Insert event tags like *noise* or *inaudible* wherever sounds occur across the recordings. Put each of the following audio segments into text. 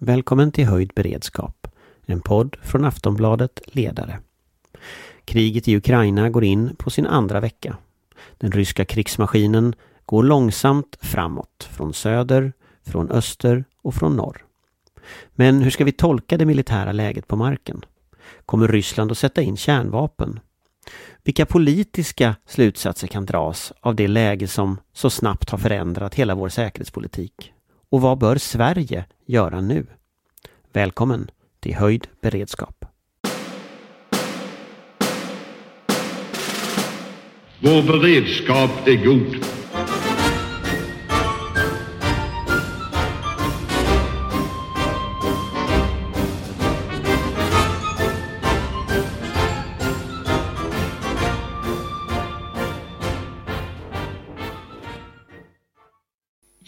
Välkommen till Höjd beredskap, en podd från Aftonbladet Ledare. Kriget i Ukraina går in på sin andra vecka. Den ryska krigsmaskinen går långsamt framåt, från söder, från öster och från norr. Men hur ska vi tolka det militära läget på marken? Kommer Ryssland att sätta in kärnvapen? Vilka politiska slutsatser kan dras av det läge som så snabbt har förändrat hela vår säkerhetspolitik? Och vad bör Sverige göra nu? Välkommen till Höjd beredskap. Vår beredskap är god.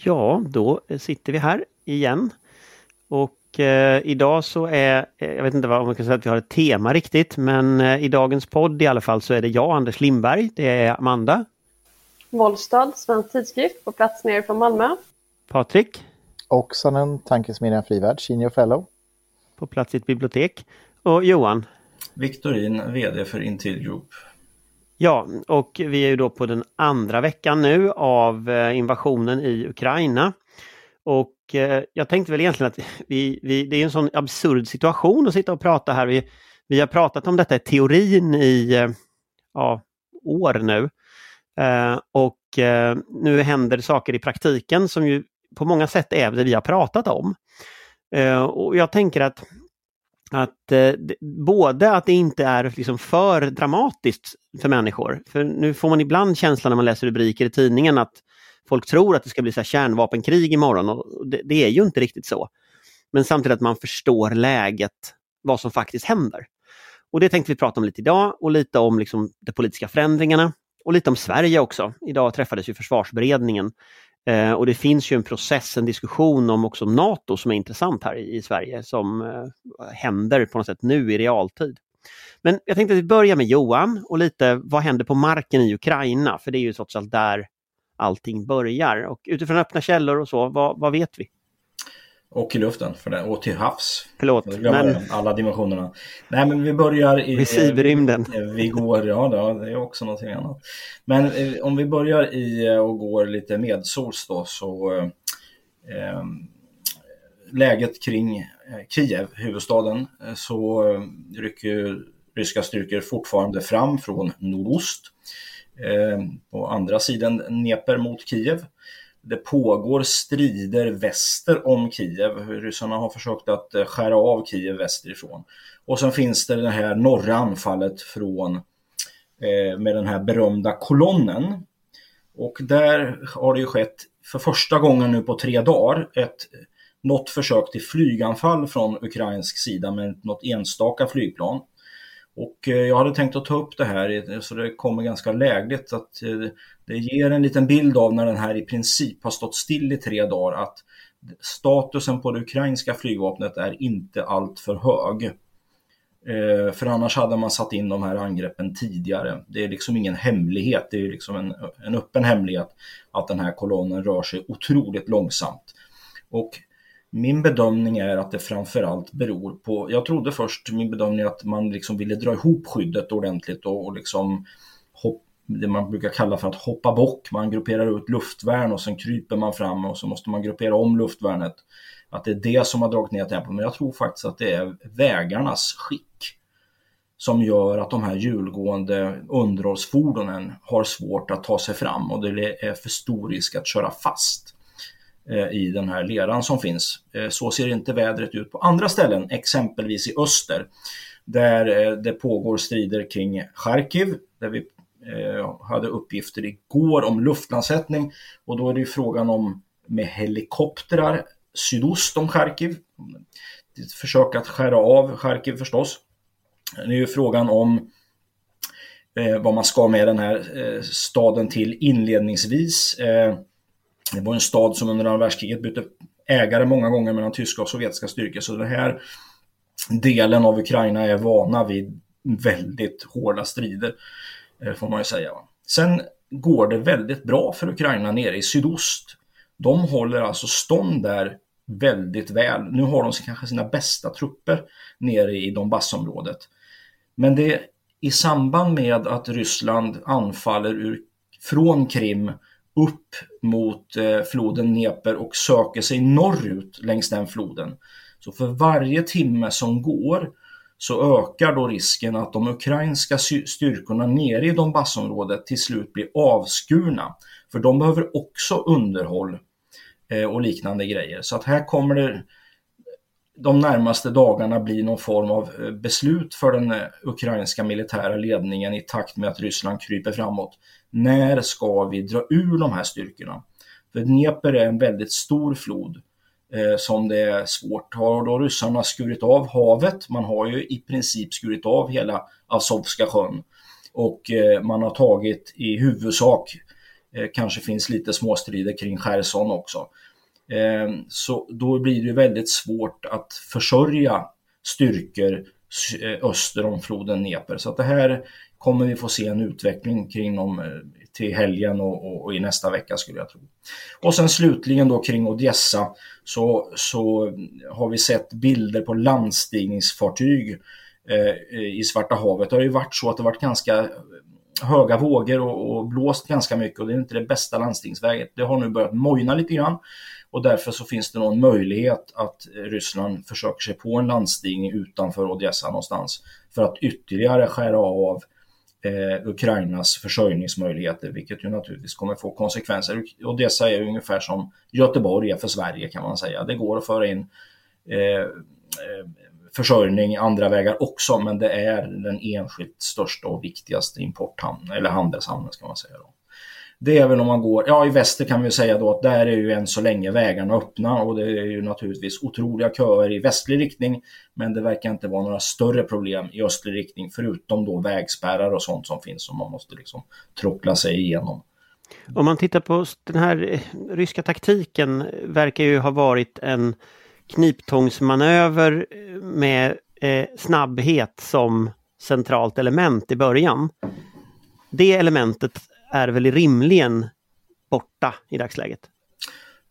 Ja, då sitter vi här igen. Och eh, idag så är, eh, jag vet inte vad man kan säga att vi har ett tema riktigt, men eh, i dagens podd i alla fall så är det jag, Anders Lindberg, det är Amanda. Wollstad, Svensk Tidskrift, på plats nere från Malmö. Patrik. Oksanen, Tankesmedjan Frivärd, Senior Fellow. På plats i ett bibliotek. Och Johan. Viktorin, VD för Intil Group. Ja, och vi är ju då på den andra veckan nu av eh, invasionen i Ukraina. Och eh, jag tänkte väl egentligen att *laughs* vi, vi, det är en sån absurd situation att sitta och prata här. Vi, vi har pratat om detta i teorin i eh, ja, år nu. och nu händer saker i praktiken som ju på många sätt är det vi har pratat om. och jag tänker att att eh, både att det inte är liksom för dramatiskt för människor, för nu får man ibland känslan när man läser rubriker i tidningen att folk tror att det ska bli så kärnvapenkrig imorgon och det, det är ju inte riktigt så. Men samtidigt att man förstår läget, vad som faktiskt händer. Och det tänkte vi prata om lite idag och lite om liksom de politiska förändringarna och lite om Sverige också. Idag träffades ju försvarsberedningen Eh, och det finns ju en process, en diskussion om också NATO som är intressant här i, i Sverige som eh, händer på något sätt nu i realtid. Men jag tänkte att vi börjar med Johan och lite vad händer på marken i Ukraina? För det är ju trots allt där allting börjar. Och utifrån öppna källor och så, vad, vad vet vi? Och i luften för det, och till havs. Förlåt. Men... Alla dimensionerna. Nej men vi börjar i... Vid cyberrymden. Eh, vi går, ja det är också någonting annat. Men eh, om vi börjar i eh, och går lite medsols då så eh, läget kring Kiev, huvudstaden, så rycker ryska styrkor fortfarande fram från nordost. Eh, på andra sidan Dnepr mot Kiev det pågår strider väster om Kiev. Ryssarna har försökt att eh, skära av Kiev västerifrån. Och sen finns det det här norra anfallet från eh, med den här berömda kolonnen. Och där har det ju skett för första gången nu på tre dagar ett något försök till flyganfall från ukrainsk sida med något enstaka flygplan. Och eh, jag hade tänkt att ta upp det här så det kommer ganska lägligt att eh, det ger en liten bild av när den här i princip har stått still i tre dagar att statusen på det ukrainska flygvapnet är inte alltför hög. Eh, för annars hade man satt in de här angreppen tidigare. Det är liksom ingen hemlighet, det är liksom en, en öppen hemlighet att den här kolonnen rör sig otroligt långsamt. Och min bedömning är att det framförallt beror på, jag trodde först min bedömning att man liksom ville dra ihop skyddet ordentligt och, och liksom hopp, det man brukar kalla för att hoppa bock. Man grupperar ut luftvärn och sen kryper man fram och så måste man gruppera om luftvärnet. Att det är det som har dragit ner tempot. Men jag tror faktiskt att det är vägarnas skick som gör att de här hjulgående underhållsfordonen har svårt att ta sig fram och det är för stor risk att köra fast. Eh, I den här leran som finns. Eh, så ser inte vädret ut på andra ställen, exempelvis i öster, där eh, det pågår strider kring Charkiv, där vi hade uppgifter igår om luftlandsättning och då är det ju frågan om med helikoptrar sydost om Charkiv. Ett Försök att skära av Charkiv förstås. Det är ju frågan om vad man ska med den här staden till inledningsvis. Det var en stad som under andra världskriget bytte ägare många gånger mellan tyska och sovjetiska styrkor. Så den här delen av Ukraina är vana vid väldigt hårda strider, eh, får man ju säga. Sen går det väldigt bra för Ukraina nere i sydost. De håller alltså stånd där väldigt väl. Nu har de kanske sina bästa trupper nere i Donbassområdet. Men det i samband med att Ryssland anfaller ur, från Krim upp mot eh, floden Dnepr och söker sig norrut längs den floden. Så för varje timme som går så ökar då risken att de ukrainska styrkorna nere i Donbassområdet till slut blir avskurna. För de behöver också underhåll eh, och liknande grejer. Så att här kommer det de närmaste dagarna bli någon form av eh, beslut för den eh, ukrainska militära ledningen i takt med att Ryssland kryper framåt. När ska vi dra ur de här styrkorna? För Dnepr är en väldigt stor flod eh, som det är svårt. Har då ryssarna skurit av havet? Man har ju i princip skurit av hela Azovska sjön och eh, man har tagit i huvudsak, eh, kanske finns lite småstrider kring Cherson också. Eh, så då blir det väldigt svårt att försörja styrkor eh, öster om floden Dnepr. Så att det här kommer vi få se en utveckling kring dem eh, till helgen och, och, och, i nästa vecka skulle jag tro. Och sen slutligen då kring Odessa så, så har vi sett bilder på landstigningsfartyg eh, i Svarta havet. Det har ju varit så att det varit ganska höga vågor och, och blåst ganska mycket och det är inte det bästa landstingsväget. Det har nu börjat mojna lite grann och därför så finns det någon möjlighet att Ryssland försöker sig på en landstigning utanför Odessa någonstans för att ytterligare skära av eh, Ukrainas försörjningsmöjligheter, vilket ju naturligtvis kommer få konsekvenser. Odessa är ungefär som Göteborg är för Sverige kan man säga. Det går att föra in eh, eh försörjning andra vägar också, men det är den enskilt största och viktigaste importhamnen, eller handelshamnen ska man säga. Då. Det är väl om man går, ja i väster kan vi säga då att där är ju än så länge vägarna öppna och det är ju naturligtvis otroliga köer i västlig riktning. Men det verkar inte vara några större problem i östlig riktning förutom då vägspärrar och sånt som finns som man måste liksom trockla sig igenom. Om man tittar på den här eh, ryska taktiken verkar ju ha varit en kniptångsmanöver eh, med eh, snabbhet som centralt element i början. Det elementet är väl rimligen borta i dagsläget?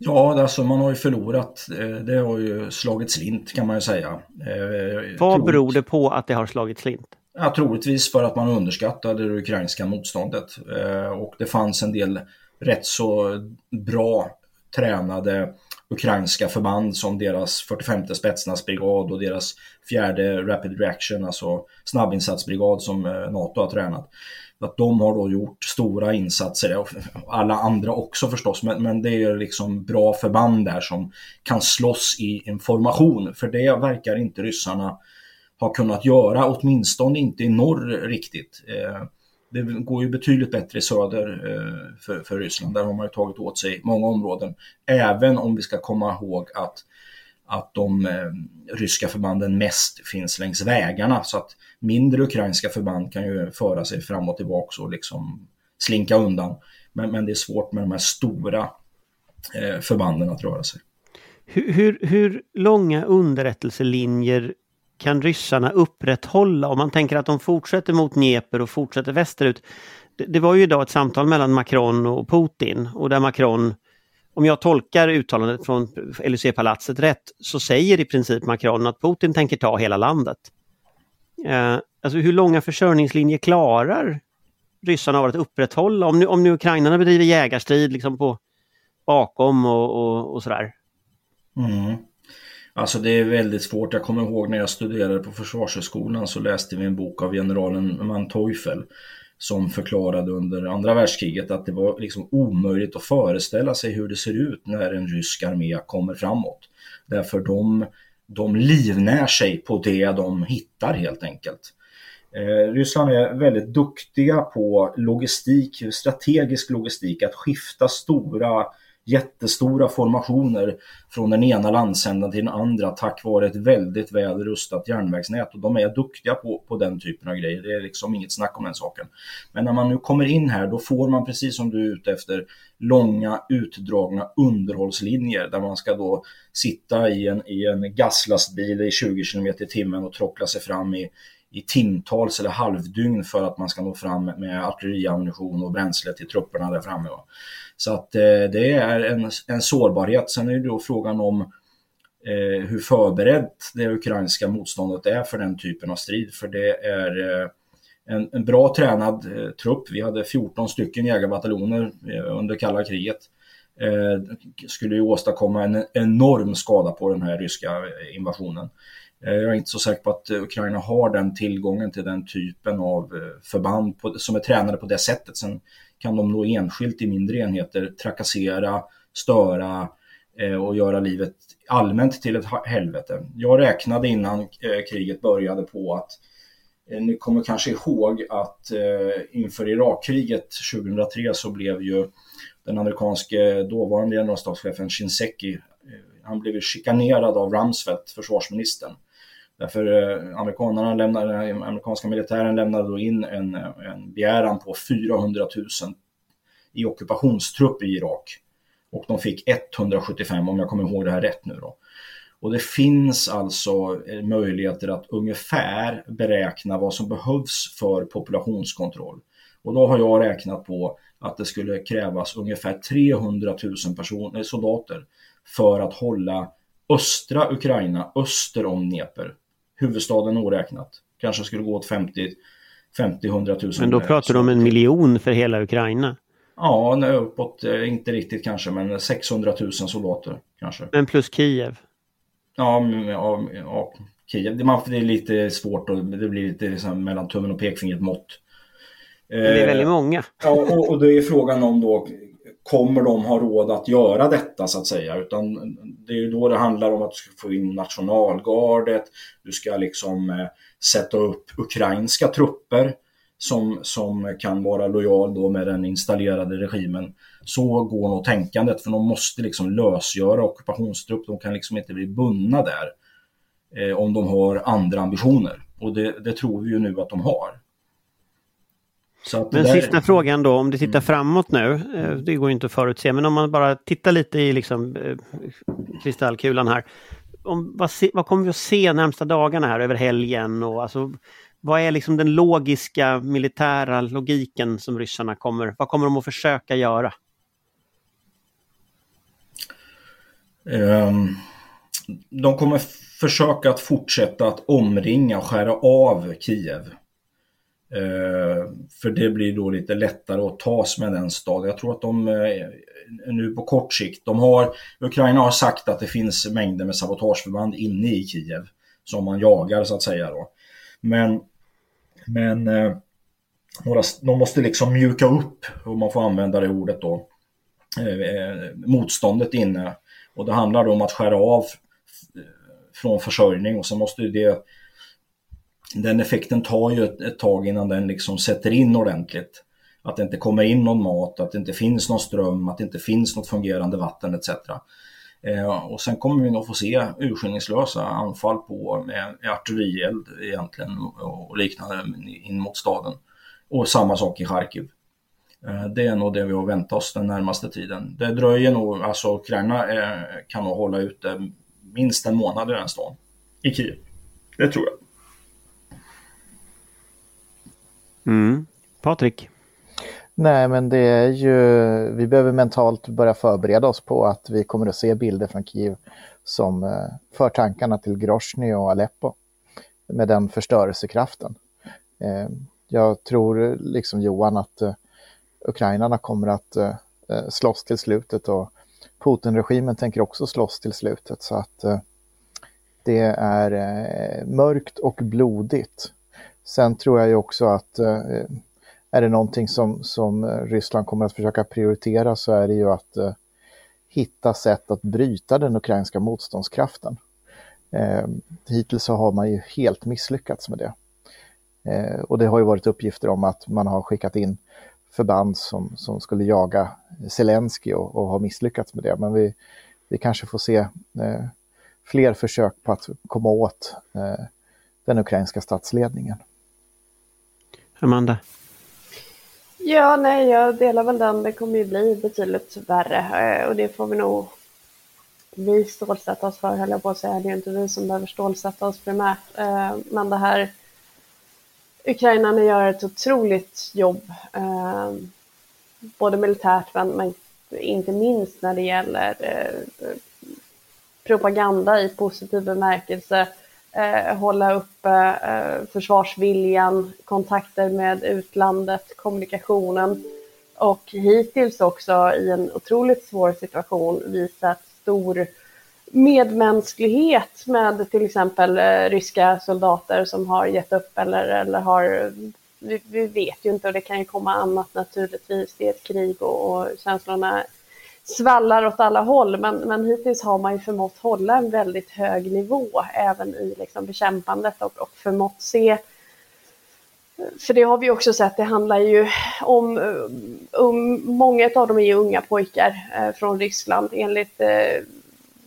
Ja, alltså man har ju förlorat. Eh, det har ju slagit slint kan man ju säga. Eh, Vad beror det på att det har slagit slint? Ja, troligtvis för att man underskattade det ukrainska motståndet. Eh, och det fanns en del rätt så bra tränade ukrainska förband som deras 45 spetsnazbrigad och deras fjärde Rapid Reaction, alltså snabbinsatsbrigad som NATO har tränat att de har då gjort stora insatser, och alla andra också förstås, men, men det är liksom bra förband där som kan slåss i en formation, för det verkar inte ryssarna ha kunnat göra, åtminstone inte i norr riktigt. Eh, det går ju betydligt bättre i söder eh, för, för Ryssland, där har man ju tagit åt sig många områden, även om vi ska komma ihåg att att de eh, ryska förbanden mest finns längs vägarna så att mindre ukrainska förband kan ju föra sig fram och tillbaka och liksom slinka undan. Men, men det är svårt med de här stora eh, förbanden att röra sig. Hur, hur, hur långa underrättelselinjer kan ryssarna upprätthålla om man tänker att de fortsätter mot Dnepr och fortsätter västerut? Det, det var ju idag ett samtal mellan Macron och Putin och där Macron om jag tolkar uttalandet från LUC-palatset rätt så säger i princip Macron att Putin tänker ta hela landet. Eh, alltså hur långa försörjningslinjer klarar ryssarna av att upprätthålla? Om nu, om nu ukrainarna bedriver jägarstrid liksom på bakom och, och, och sådär. Mm. Alltså det är väldigt svårt. Jag kommer ihåg när jag studerade på Försvarshögskolan så läste vi en bok av generalen Manteuffel som förklarade under andra världskriget att det var liksom omöjligt att föreställa sig hur det ser ut när en rysk armé kommer framåt. Därför de, de livnär sig på det de hittar helt enkelt. Eh, Ryssland är väldigt duktiga på logistik, strategisk logistik, att skifta stora jättestora formationer från den ena landsändan till den andra tack vare ett väldigt väl rustat järnvägsnät. Och de är duktiga på, på den typen av grejer. Det är liksom inget snack om den saken. Men när man nu kommer in här då får man precis som du är ute efter långa utdragna underhållslinjer där man ska då sitta i en, i en gaslastbil i 20 km i timmen och trockla sig fram i i timtals eller halvdygn för att man ska nå fram med artilleriammunition och bränsle till trupperna där framme. Så att eh, det är en, en sårbarhet. Sen är det då frågan om eh, hur förberett det ukrainska motståndet är för den typen av strid. För det är eh, en, en, bra tränad eh, trupp. Vi hade 14 stycken jägarbataljoner eh, under kalla kriget. Eh, skulle ju åstadkomma en enorm skada på den här ryska eh, invasionen. Eh, jag är inte så säker på att Ukraina har den tillgången till den typen av eh, förband på, som är tränade på det sättet. Sen kan de då enskilt i mindre enheter trakassera, störa eh, och göra livet allmänt till ett helvete. Jag räknade innan eh, kriget började på att eh, ni kommer kanske ihåg att eh, inför Irakkriget 2003 så blev ju den amerikanske dåvarande generalstabschefen Shinseki, eh, han blev chikanerad av Rumsfeld, försvarsministern. Därför eh, amerikanerna lämnade, amerikanska militären lämnade då in en, en begäran på 400 000 i ockupationstrupp i Irak. Och de fick 175 om jag kommer ihåg det här rätt nu då. Och det finns alltså eh, möjligheter att ungefär beräkna vad som behövs för populationskontroll. Och då har jag räknat på att det skulle krävas ungefär 300 000 personer, soldater för att hålla östra Ukraina öster om Dnepr huvudstaden oräknat. Kanske skulle gå åt 50 50-100 000. Men då pratar du om en miljon för hela Ukraina? Ja, uppåt, eh, inte riktigt kanske, men 600 000 soldater kanske. Men plus Kiev? Ja, ja, ja Kiev. Det, det är lite svårt och det blir lite liksom mellan tummen och pekfingret mått. Men det är väldigt eh, många. Ja, och, och det är frågan om då kommer de ha råd att göra detta så att säga. Utan det är ju då det handlar om att du ska få in nationalgardet, du ska liksom eh, sätta upp ukrainska trupper som, som kan vara lojal då med den installerade regimen. Så går nog tänkandet för de måste liksom lösgöra ockupationstrupp, de kan liksom inte bli bundna där eh, om de har andra ambitioner. Och det, det tror vi ju nu att de har. Men där... sista frågan då, om du tittar mm. framåt nu, eh, det går inte att förutse, men om man bara tittar lite i liksom, eh, kristallkulan här. Om, vad, se, vad, kommer vi att se närmsta dagarna här över helgen? Och alltså, vad är liksom den logiska militära logiken som ryssarna kommer, vad kommer de att försöka göra? Um, de kommer försöka att fortsätta att omringa och skära av Kiev. Eh, för det blir då lite lättare att tas med den staden. Jag tror att de eh, nu på kort sikt, de har, Ukraina har sagt att det finns mängder med sabotageförband inne i Kiev som man jagar så att säga då. Men, men eh, de måste liksom mjuka upp, om man får använda det ordet då, motståndet inne. Och det handlar då om att skära av från försörjning och så måste det den effekten tar ju ett, ett tag innan den liksom sätter in ordentligt. Att det inte kommer in någon mat, att det inte finns någon ström, att det inte finns något fungerande vatten etc. Eh, och sen kommer vi nog få se urskillningslösa anfall på med, med artillerield egentligen och, och liknande in mot staden. Och samma sak i Charkiv. Eh, det är nog det vi har väntat oss den närmaste tiden. Det dröjer nog, alltså Ukraina eh, kan nog hålla ute minst en månad i den stan. I Kiev. Det tror jag. Mm. Patrik? Nej, men det är ju, vi behöver mentalt börja förbereda oss på att vi kommer att se bilder från Kiev som eh, för tankarna till Grozny och Aleppo med den förstörelsekraften. Eh, jag tror, liksom Johan, att eh, ukrainarna kommer att slåss till slutet och Putin-regimen tänker också slåss till slutet. Så att det är mörkt och blodigt. Sen tror jag ju också att eh, är det någonting som, som eh, Ryssland kommer att försöka prioritera så är det ju att eh, hitta sätt att bryta den ukrainska motståndskraften. Eh, hittills så har man ju helt misslyckats med det. Eh, och det har ju varit uppgifter om att man har skickat in förband som, som skulle jaga Zelensky och, och har misslyckats med det. Men vi, vi kanske får se eh, fler försök på att komma åt eh, den ukrainska statsledningen. Amanda? Ja, nej, jag delar väl den. Det kommer ju bli betydligt värre eh, och det får vi nog vi stålsätta oss för, höll jag på att säga. Det är ju inte vi som behöver stålsätta oss primärt. Eh, men det här Ukrainarna gör ett otroligt jobb, eh, både militärt men inte minst när det gäller propaganda i positiv bemärkelse, eh, hålla uppe eh, försvarsviljan, kontakter med utlandet, kommunikationen och hittills också i en otroligt svår situation visat stor medmänsklighet med till exempel eh, ryska soldater som har gett upp eller, eller har vi, vi, vet ju inte och det kan ju komma annat naturligtvis. Det är ett krig och, och känslorna svallar åt alla håll. Men, men hittills har man ju förmått hålla en väldigt hög nivå även i liksom bekämpandet och, och förmått se för det har vi också sett, det handlar ju om, um, um många av dem är ju unga pojkar eh, från Ryssland. Enligt eh,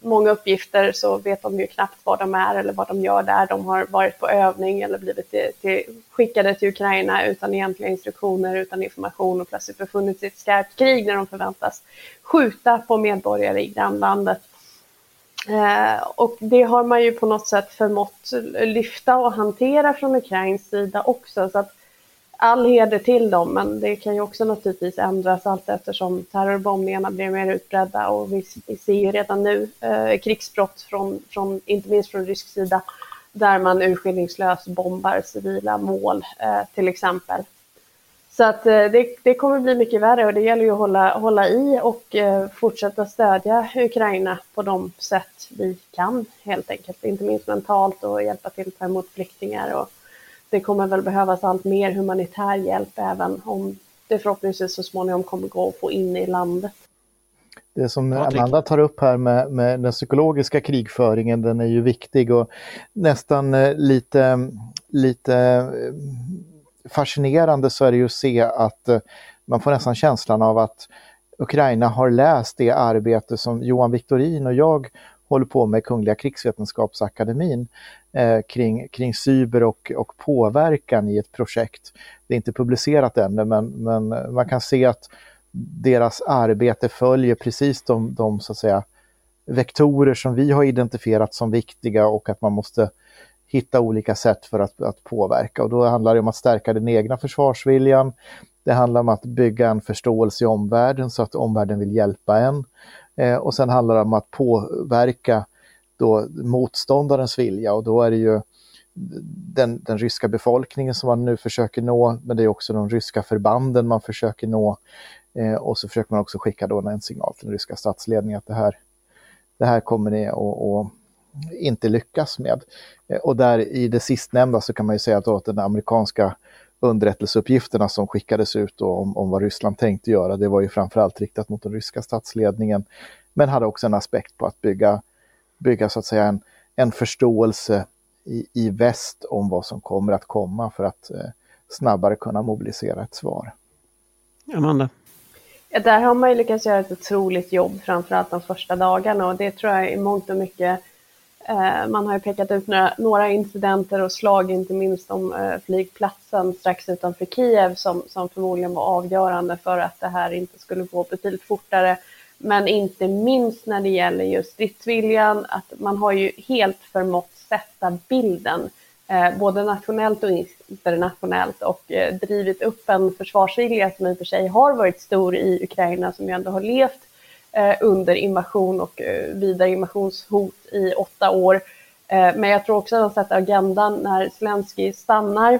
många uppgifter så vet de ju knappt var de är eller vad de gör där. De har varit på övning eller blivit till, till, skickade till Ukraina utan egentliga instruktioner, utan information och plötsligt befunnit sig i ett skarpt krig när de förväntas skjuta på medborgare i grannlandet. Eh, och det har man ju på något sätt förmått lyfta och hantera från Ukrains sida också. Så att all heder till dem, men det kan ju också naturligtvis ändras allt eftersom terrorbombningarna blir mer utbredda och vi, vi ser ju redan nu eh, krigsbrott från, från, inte minst från rysk sida, där man urskillningslöst bombar civila mål eh, till exempel. Så att eh, det, det, kommer bli mycket värre och det gäller ju att hålla, hålla i och eh, fortsätta stödja Ukraina på de sätt vi kan helt enkelt, inte minst mentalt och hjälpa till att ta emot flyktingar och det kommer väl behövas allt mer humanitär hjälp även om det förhoppningsvis så småningom kommer gå att få in i landet. Det som Amanda tar upp här med, med, den psykologiska krigföringen, den är ju viktig och nästan eh, lite, lite eh, fascinerande så är det ju att se att eh, man får nästan känslan av att Ukraina har läst det arbete som Johan Victorin och jag håller på med Kungliga krigsvetenskapsakademin Eh, kring, kring cyber och, och påverkan i ett projekt. Det är inte publicerat ännu men, men man kan se att deras arbete följer precis de, de så att säga, vektorer som vi har identifierat som viktiga och att man måste hitta olika sätt för att, att påverka. Och då handlar det om att stärka den egna försvarsviljan. Det handlar om att bygga en förståelse i omvärlden så att omvärlden vill hjälpa en. Eh, och sen handlar det om att påverka då motståndarens vilja och då är det ju den, den ryska befolkningen som man nu försöker nå, men det är också de ryska förbanden man försöker nå. Eh, och så försöker man också skicka då en signal till den ryska statsledningen att det här, det här kommer ni att inte lyckas med. Eh, och där i det sistnämnda så kan man ju säga att, att den amerikanska underrättelseuppgifterna som skickades ut om, om vad Ryssland tänkte göra, det var ju framförallt riktat mot den ryska statsledningen, men hade också en aspekt på att bygga, bygga så att säga en, en förståelse i, i väst om vad som kommer att komma för att eh, snabbare kunna mobilisera ett svar. Amanda? Ja, där har man ju lyckats göra ett otroligt jobb, framförallt de första dagarna och det tror jag i mångt och mycket Eh, man har ju pekat ut några, några incidenter och slag, inte minst om eh, flygplatsen strax utanför Kiev som, som förmodligen var avgörande för att det här inte skulle gå betydligt fortare. Men inte minst när det gäller just stridsviljan, att man har ju helt förmått sätta bilden, eh, både nationellt och internationellt och eh, drivit upp en försvarsvilja som i och för sig har varit stor i Ukraina som ju ändå har levt Eh, under invasion och eh, vidare invasionshot i åtta år. Eh, men jag tror också att de sätter agendan när Zelensky stannar,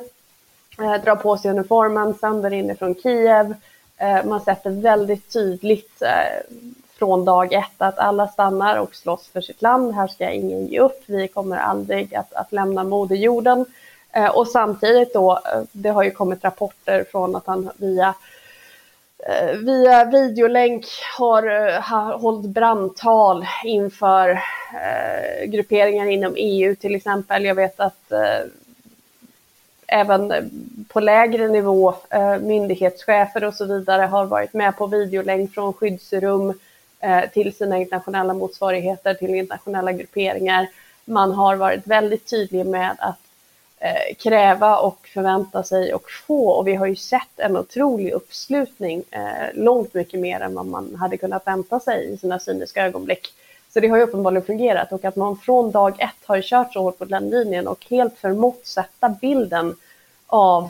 eh, drar på sig uniformen, sänder inifrån Kiev. Eh, man sätter väldigt tydligt eh, från dag ett att alla stannar och slåss för sitt land. Här ska ingen ge upp. Vi kommer aldrig att, att lämna moderjorden. Eh, och samtidigt då, det har ju kommit rapporter från att han via via videolänk har, har hållit brandtal inför eh, grupperingar inom EU till exempel. Jag vet att eh, även på lägre nivå eh, myndighetschefer och så vidare har varit med på videolänk från skyddsrum eh, till sina internationella motsvarigheter, till internationella grupperingar. Man har varit väldigt tydlig med att eh, kräva och förvänta sig och få. Och vi har ju sett en otrolig uppslutning, långt mycket mer än vad man hade kunnat vänta sig i sina cyniska ögonblick. Så det har ju uppenbarligen fungerat och att man från dag ett har kört så hårt på den linjen och helt förmått sätta bilden av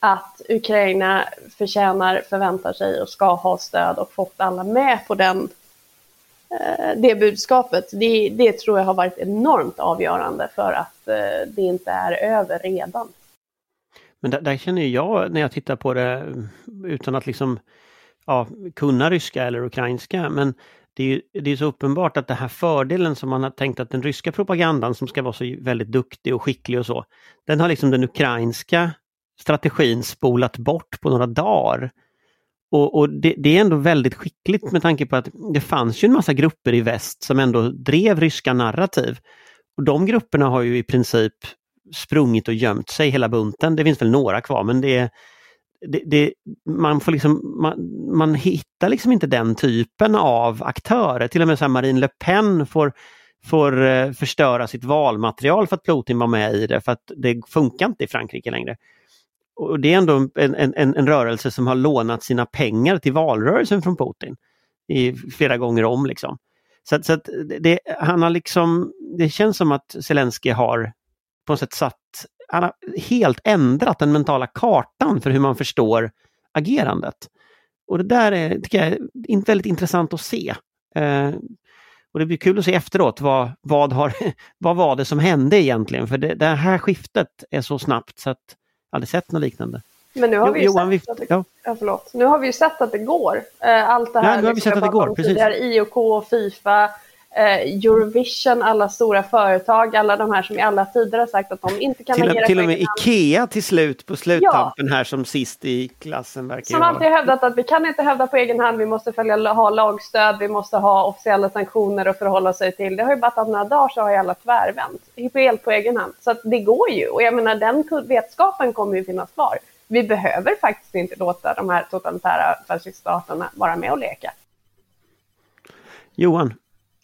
att Ukraina förtjänar, förväntar sig och ska ha stöd och fått alla med på den eh, det budskapet. Det, det, tror jag har varit enormt avgörande för att eh, det inte är över redan. Men där, där, känner jag när jag tittar på det mm, utan att liksom ja, kunna ryska eller ukrainska, men det är, det är så uppenbart att den här fördelen som man har tänkt att den ryska propagandan som ska vara så väldigt duktig och skicklig och så, den har liksom den ukrainska strategin spolat bort på några dagar. Och, och det, det, är ändå väldigt skickligt med tanke på att det fanns ju en massa grupper i väst som ändå drev ryska narrativ. Och de grupperna har ju i princip sprungit och gömt sig hela bunten. Det finns väl några kvar men det är det, det, man, får liksom, man, man, hittar liksom inte den typen av aktörer. Till och med så Marine Le Pen får, får eh, förstöra sitt valmaterial för att Putin var med i det för att det funkar inte i Frankrike längre. Och Det är ändå en, en, en rörelse som har lånat sina pengar till valrörelsen från Putin i flera gånger om. Liksom. Så, så att det, han har liksom, det känns som att Zelensky har på något sätt satt han har helt ändrat den mentala kartan för hur man förstår agerandet. Och det där är, tycker jag är väldigt intressant att se. Eh, och det blir kul att se efteråt vad, vad, har, *laughs* vad var det som hände egentligen? För det, det här skiftet är så snabbt så att jag aldrig sett något liknande. Men nu har, vi ju Johan, sett, att det, ja. Ja, nu har vi sett att det går. Eh, allt det här. Ja, nu har vi sett att det går, precis. IOK, Fifa, eh, Eurovision, alla stora företag, alla de här som i alla tider har sagt att de inte kan till, agera Till och med Ikea till slut på sluttampen ja. här som sist i klassen verkar Som alltid hävdat att vi kan inte hävda på egen hand, vi måste följa, ha lagstöd, vi måste ha officiella sanktioner att förhålla sig till. Det har ju bara tagit några dagar så har ju alla tvärvänt, helt på egen hand. Så att det går ju och jag menar den vetskapen kommer ju finnas kvar. Vi behöver faktiskt inte låta de här totalitära fasciststaterna vara med och leka. Johan,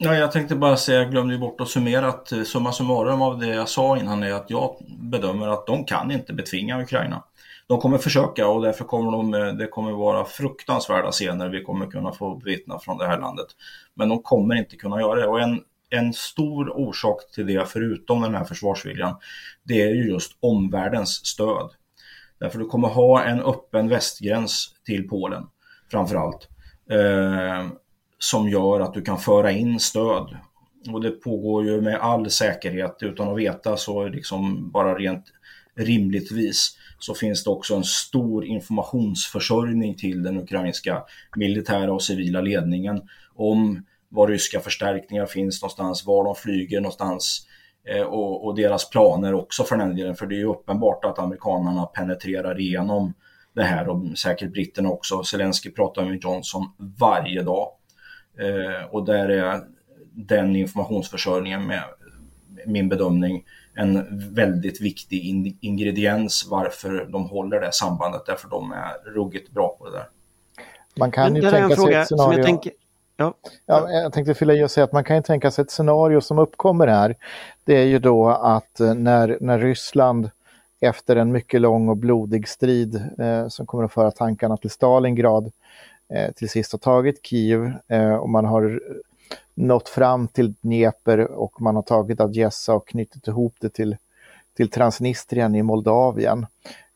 Ja, jag tänkte bara säga, jag glömde bort att summera att eh, summa summarum av det jag sa innan är att jag bedömer att de kan inte betvinga Ukraina. De kommer försöka och därför kommer de, eh, det kommer vara fruktansvärda scener vi kommer kunna få vittna från det här landet. Men de kommer inte kunna göra det och en, en stor orsak till det, förutom den här försvarsviljan, det är ju just omvärldens stöd. Därför du kommer ha en öppen västgräns till Polen framförallt. Eh, som gör att du kan föra in stöd. Och det pågår ju med all säkerhet utan att veta så liksom bara rent rimligtvis så finns det också en stor informationsförsörjning till den ukrainska militära och civila ledningen om var ryska förstärkningar finns någonstans, var de flyger någonstans eh, och, och, deras planer också för den delen. För det är ju uppenbart att amerikanerna penetrerar igenom det här och säkert britterna också. Zelensky pratar med Johnson varje dag. Eh, och där är den informationsförsörjningen med min bedömning en väldigt viktig in ingrediens varför de håller det sambandet därför de är ruggigt bra på det där. Man kan ju tänka sig ett scenario... Jag, tänker... ja. Ja, jag tänkte fylla i och säga att man kan ju tänka sig ett scenario som uppkommer här. Det är ju då att eh, när, när Ryssland efter en mycket lång och blodig strid eh, som kommer att föra tankarna till Stalingrad Eh, Eh, till sist har tagit Kiev eh, och man har nått fram till Dnepr och man har tagit Adjessa och knutit ihop det till, till Transnistrien i Moldavien.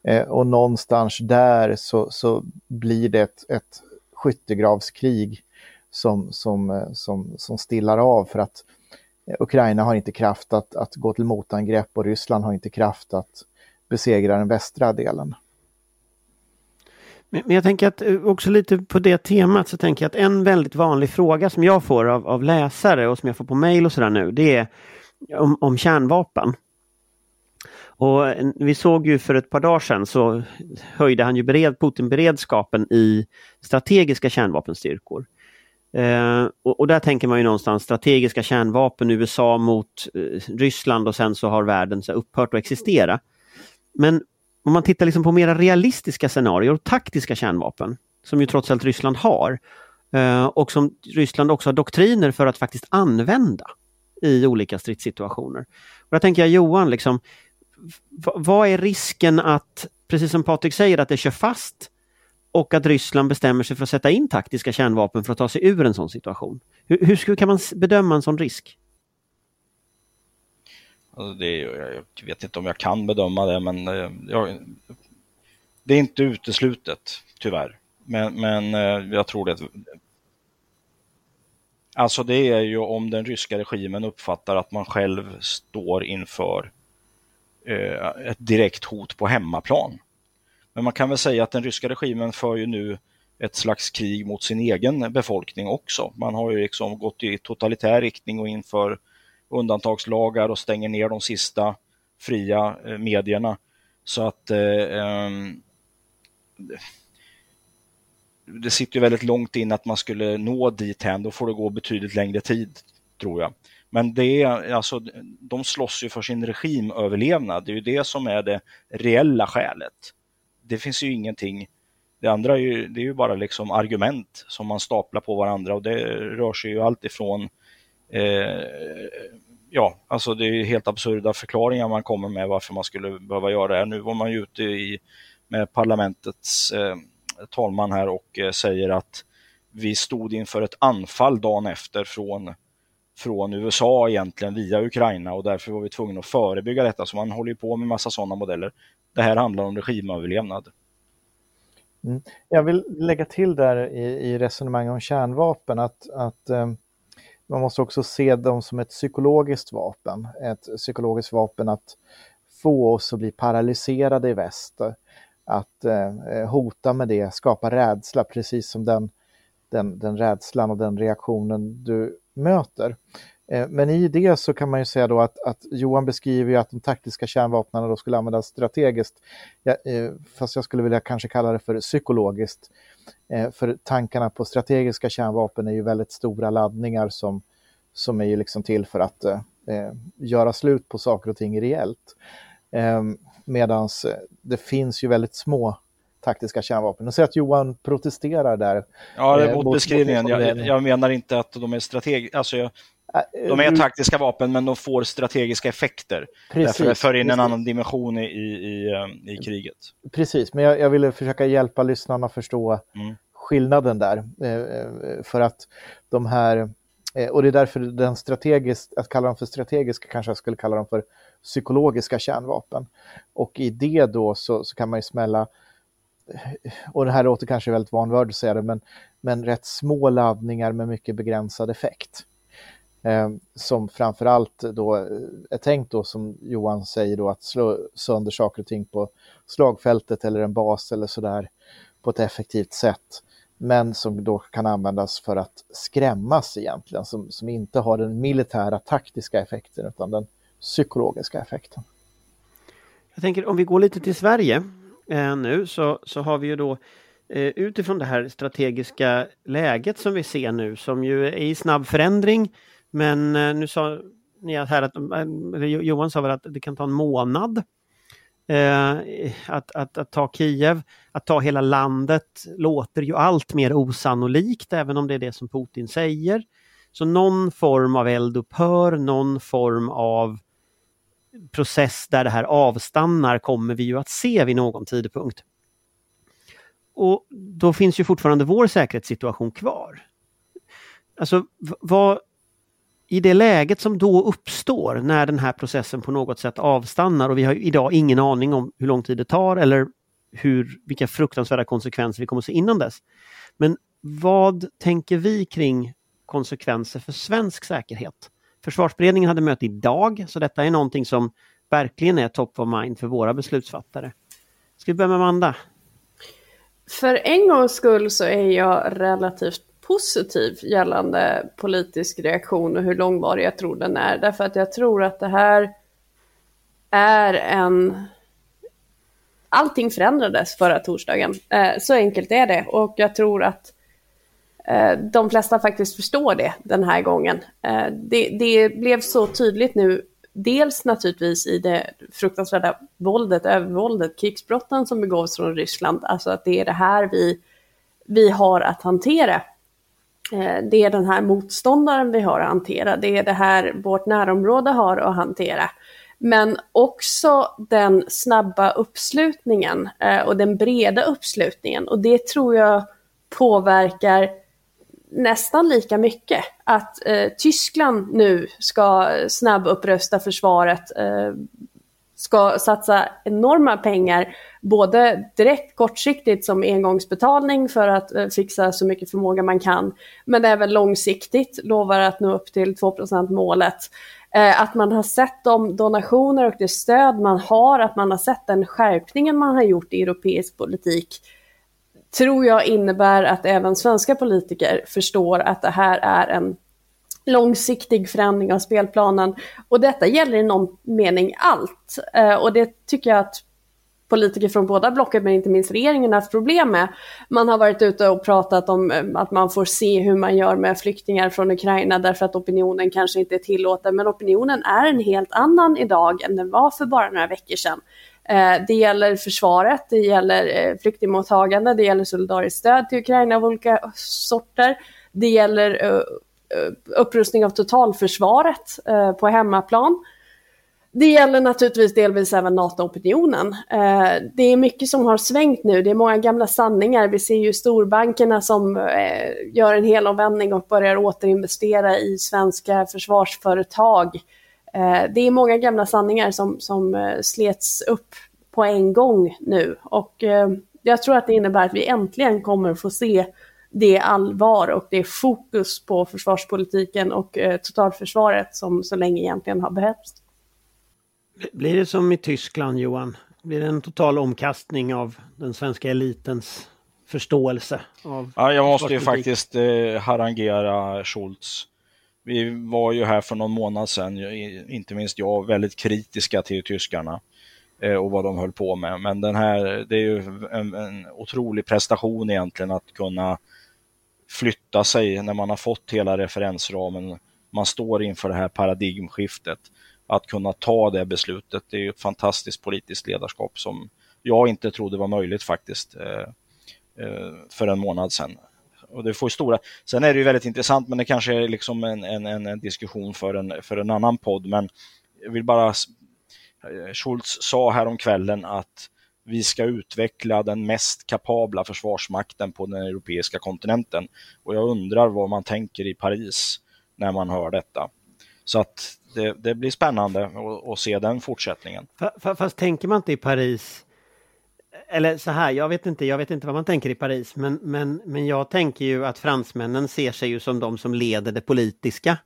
Eh, och någonstans där så, så blir det ett, ett skyttegravskrig som, som, eh, som, som stillar av för att Ukraina har inte kraft att, att gå till motangrepp och Ryssland har inte kraft att besegra den västra delen. Men jag tänker att eh, också lite på det temat så tänker jag att en väldigt vanlig fråga som jag får av, av läsare och som jag får på mail och sådär nu det är om, om kärnvapen. Och eh, vi såg ju för ett par dagar sedan så höjde han ju bered, Putin beredskapen i strategiska kärnvapenstyrkor. Eh, och, och, där tänker man ju någonstans strategiska kärnvapen, USA mot eh, Ryssland och sen så har världen så upphört att existera. Men om man tittar liksom på mera realistiska scenarier, och taktiska kärnvapen, som ju trots allt Ryssland har, eh, och som Ryssland också har doktriner för att faktiskt använda i olika stridssituationer. Och där tänker jag Johan, liksom, vad är risken att, precis som Patrik säger, att det kör fast och att Ryssland bestämmer sig för att sätta in taktiska kärnvapen för att ta sig ur en sån situation? Hur, hur kan man bedöma en sån risk? Alltså det, jag vet inte om jag kan bedöma det, men eh, jag, det är inte uteslutet, tyvärr. Men, men eh, jag tror det. Alltså det är ju om den ryska regimen uppfattar att man själv står inför eh, ett direkt hot på hemmaplan. Men man kan väl säga att den ryska regimen för ju nu ett slags krig mot sin egen befolkning också. Man har ju liksom gått i totalitär riktning och inför undantagslagar och stänger ner de sista fria eh, medierna. Så att eh, ehm, det sitter ju väldigt långt in att man skulle nå dit hän. Då får det gå betydligt längre tid, tror jag. Men det är, alltså, de slåss ju för sin regimöverlevnad. Det är ju det som är det reella skälet. Det finns ju ingenting. Det andra är ju, det är ju bara liksom argument som man staplar på varandra och det rör sig ju alltifrån eh, ja, alltså det är helt absurda förklaringar man kommer med varför man skulle behöva göra det. här. Nu var man ju ute i, med parlamentets eh, talman här och eh, säger att vi stod inför ett anfall dagen efter från, från USA egentligen via Ukraina och därför var vi tvungna att förebygga detta. Så man håller på med massa sådana modeller. Det här handlar om regimöverlevnad. Mm. Jag vill lägga till där i, i resonemang om kärnvapen att, att eh, man måste också se dem som ett psykologiskt vapen. Ett psykologiskt vapen att få oss att bli paralyserade i väst att eh, hota med det, skapa rädsla, precis som den, den, den rädslan och den reaktionen du möter. Eh, men i det så kan man ju säga då att, att Johan beskriver ju att de taktiska kärnvapnen då skulle användas strategiskt, ja, eh, fast jag skulle vilja kanske kalla det för psykologiskt. Eh, för tankarna på strategiska kärnvapen är ju väldigt stora laddningar som, som är ju liksom till för att eh, eh göra slut på saker och ting reellt. Ehm, Medan eh, det finns ju väldigt små taktiska kärnvapen. Och så att Johan protesterar där. Ja, det eh, mot beskrivningen. Jag, jag, menar inte att de är strategiska. Alltså jag, de är taktiska vapen men de får strategiska effekter. Precis, Därför för in en annan dimension i, i, i eh, kriget. Precis, men jag, jag ville försöka hjälpa lyssnarna att förstå mm. skillnaden där. För att de här, och det är därför den strategiskt, att kalla dem för strategiska kanske jag skulle kalla dem för psykologiska kärnvapen. Och i det då så, så kan man ju smälla, och det här låter kanske väldigt vanvördigt att säga det, men, men rätt små laddningar med mycket begränsad effekt. Eh, som framförallt då eh, är tänkt då som Johan säger då att slå sönder saker och ting på slagfältet eller en bas eller sådär på ett effektivt sätt. Men som då kan användas för att skrämmas egentligen, som, som inte har den militära taktiska effekten utan den psykologiska effekten. Jag tänker om vi går lite till Sverige eh, nu så, så har vi ju då eh, utifrån det här strategiska läget som vi ser nu som ju är i snabb förändring. Men eh, nu sa ni här att, eh, Johan sa väl att det kan ta en månad eh, att, att, att ta Kiev, att ta hela landet låter ju allt mer osannolikt även om det är det som Putin säger. Så någon form av eldupphör, någon form av process där det här avstannar kommer vi ju att se vid någon tidpunkt. Och då finns ju fortfarande vår säkerhetssituation kvar. Alltså vad, i det läget som då uppstår när den här processen på något sätt avstannar och vi har idag ingen aning om hur lång tid det tar eller hur, vilka fruktansvärda konsekvenser vi kommer att se innan dess. Men vad tänker vi kring konsekvenser för svensk säkerhet? Försvarsberedningen hade möte idag, så detta är någonting som verkligen är top of mind för våra beslutsfattare. Ska vi börja med Amanda? För en gångs skull så är jag relativt positiv gällande politisk reaktion och hur långvarig jag tror den är. Därför att jag tror att det här är en... Allting förändrades förra torsdagen. Eh, så enkelt är det. Och jag tror att eh, de flesta faktiskt förstår det den här gången. Eh, det, det, blev så tydligt nu, dels naturligtvis i det fruktansvärda våldet, övervåldet, krigsbrotten som begås från Ryssland, alltså att det är det här vi, vi har att hantera. Eh, det är den här motståndaren vi har att hantera, det är det här vårt närområde har att hantera. Men också den snabba uppslutningen eh, och den breda uppslutningen och det tror jag påverkar nästan lika mycket. Att eh, Tyskland nu ska snabbupprösta försvaret. Eh, ska satsa enorma pengar, både direkt kortsiktigt som engångsbetalning för att eh, fixa så mycket förmåga man kan, men även långsiktigt lovar att nå upp till 2% målet. Eh, att man har sett de donationer och det stöd man har, att man har sett den skärpningen man har gjort i europeisk politik, tror jag innebär att även svenska politiker förstår att det här är en långsiktig förändring av spelplanen. Och detta gäller i någon mening allt. Eh, och det tycker jag att politiker från båda blocken, men inte minst regeringen, har haft problem med. Man har varit ute och pratat om eh, att man får se hur man gör med flyktingar från Ukraina därför att opinionen kanske inte är tillåten. Men opinionen är en helt annan idag än den var för bara några veckor sedan. Eh, det gäller försvaret, det gäller eh, flyktingmottagande, det gäller solidariskt stöd till Ukraina av olika sorter. Det gäller Eh, upprustning av totalförsvaret eh, på hemmaplan. Det gäller naturligtvis delvis även NATO-opinionen. Eh, det är mycket som har svängt nu, det är många gamla sanningar. Vi ser ju storbankerna som eh, gör en helomvändning och börjar återinvestera i svenska försvarsföretag. Eh, det är många gamla sanningar som, som slets upp på en gång nu och jag tror att det innebär att vi äntligen kommer få se det allvar och det fokus på försvarspolitiken och eh, totalförsvaret som så länge egentligen har behövts. Blir det som i Tyskland Johan? Blir det en total omkastning av den svenska elitens förståelse? Av ja, jag måste ju faktiskt eh, harangera Schultz. Vi var ju här för någon månad sedan, inte minst jag, väldigt kritiska till tyskarna eh, och vad de höll på med. Men den här, det är ju en, en otrolig prestation egentligen att kunna flytta sig när man har fått hela referensramen. Man står inför det här paradigmskiftet. Att kunna ta det beslutet, det är ju ett fantastiskt politiskt ledarskap som jag inte trodde var möjligt faktiskt eh, eh, för en månad sedan. Och det får stora... Sen är det ju väldigt intressant, men det kanske är liksom en, en, en diskussion för en, för en annan podd. Men jag vill bara... Schultz sa häromkvällen att vi ska utveckla den mest kapabla försvarsmakten på den europeiska kontinenten. Och jag undrar vad man tänker i Paris när man hör detta. Så att det, det blir spännande att, att, se den fortsättningen. Fast, fast tänker man inte i Paris eller så här, jag vet inte, jag vet inte vad man tänker i Paris, men, men, men jag tänker ju att fransmännen ser sig ju som de som leder det politiska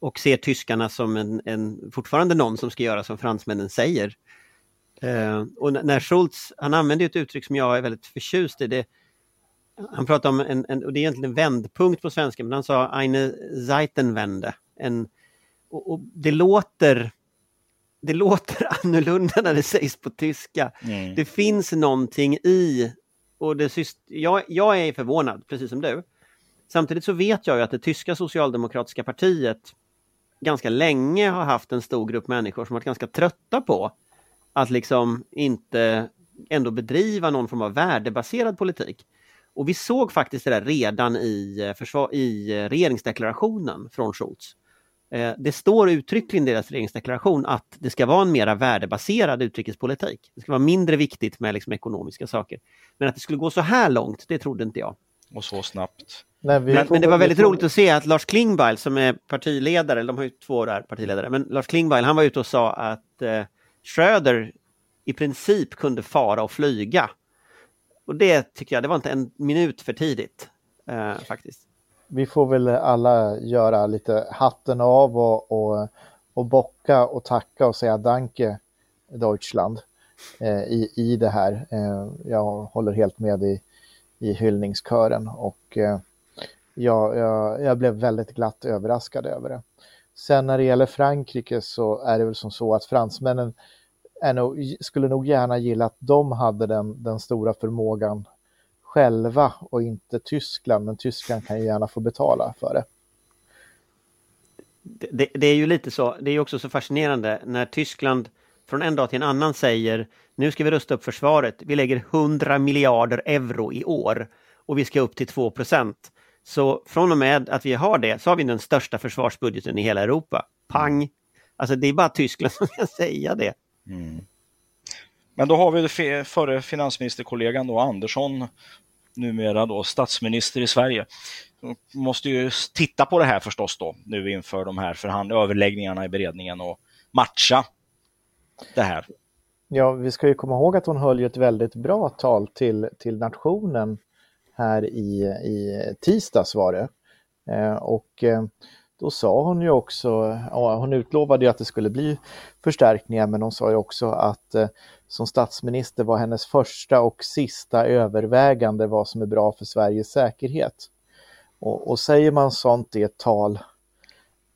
och ser tyskarna som en, en fortfarande någon som ska göra som fransmännen säger. Eh, och när Schultz, han använde ett uttryck som jag är väldigt förtjust i. Det, han pratade om en, en, och det är egentligen en vändpunkt på svenska, men han sa eine Zeitenwende. En, och, och det låter det låter *laughs* annorlunda när det sägs på tyska. Mm. Det finns någonting i, och det, jag, jag är förvånad, precis som du. Samtidigt så vet jag ju att det tyska socialdemokratiska partiet ganska länge har haft en stor grupp människor som varit ganska trötta på att liksom inte ändå bedriva någon form av värdebaserad politik. Och vi såg faktiskt det där redan i, eh, försvar, i eh, regeringsdeklarationen från Schultz. Eh, det står uttryckligen i deras regeringsdeklaration att det ska vara en mera värdebaserad utrikespolitik. Det ska vara mindre viktigt med liksom ekonomiska saker. Men att det skulle gå så här långt, det trodde inte jag. Och så snabbt. Nej, men, men, det var väldigt roligt att se att Lars Klingbeil som är partiledare, de har ju två där partiledare, men Lars Klingbeil han var ute och sa att eh, Schröder i princip kunde fara och flyga. Och det tycker jag, det var inte en minut för tidigt eh, faktiskt. Vi får väl alla göra lite hatten av och, och, och bocka och tacka och säga danke Deutschland eh, i, i det här. Eh, jag håller helt med i, i hyllningskören och eh, jag, jag, jag blev väldigt glatt överraskad över det. Sen när det gäller Frankrike så är det väl som så att fransmännen nog, skulle nog gärna gilla att de hade den, den stora förmågan själva och inte Tyskland, men Tyskland kan ju gärna få betala för det. Det, det är ju lite så, det är också så fascinerande när Tyskland från en dag till en annan säger nu ska vi rusta upp försvaret, vi lägger 100 miljarder euro i år och vi ska upp till 2 procent. Så från och med att vi har det så har vi den största försvarsbudgeten i hela Europa. Pang! Alltså det är bara Tyskland *laughs* som kan säga det. Mm. Men då har vi förre finansministerkollegan då Andersson, numera då statsminister i Sverige. Hon måste ju titta på det här förstås då, nu inför de här förhand överläggningarna i beredningen och matcha det här. Ja, vi ska ju komma ihåg att hon höll ju ett väldigt bra tal till, till nationen här i, i tisdags var det. Eh, och eh, då sa hon ju också, ja, hon utlovade ju att det skulle bli förstärkningar men hon sa ju också att eh, som statsminister var hennes första och sista övervägande vad som är bra för Sveriges säkerhet. Och, och säger man sånt i ett tal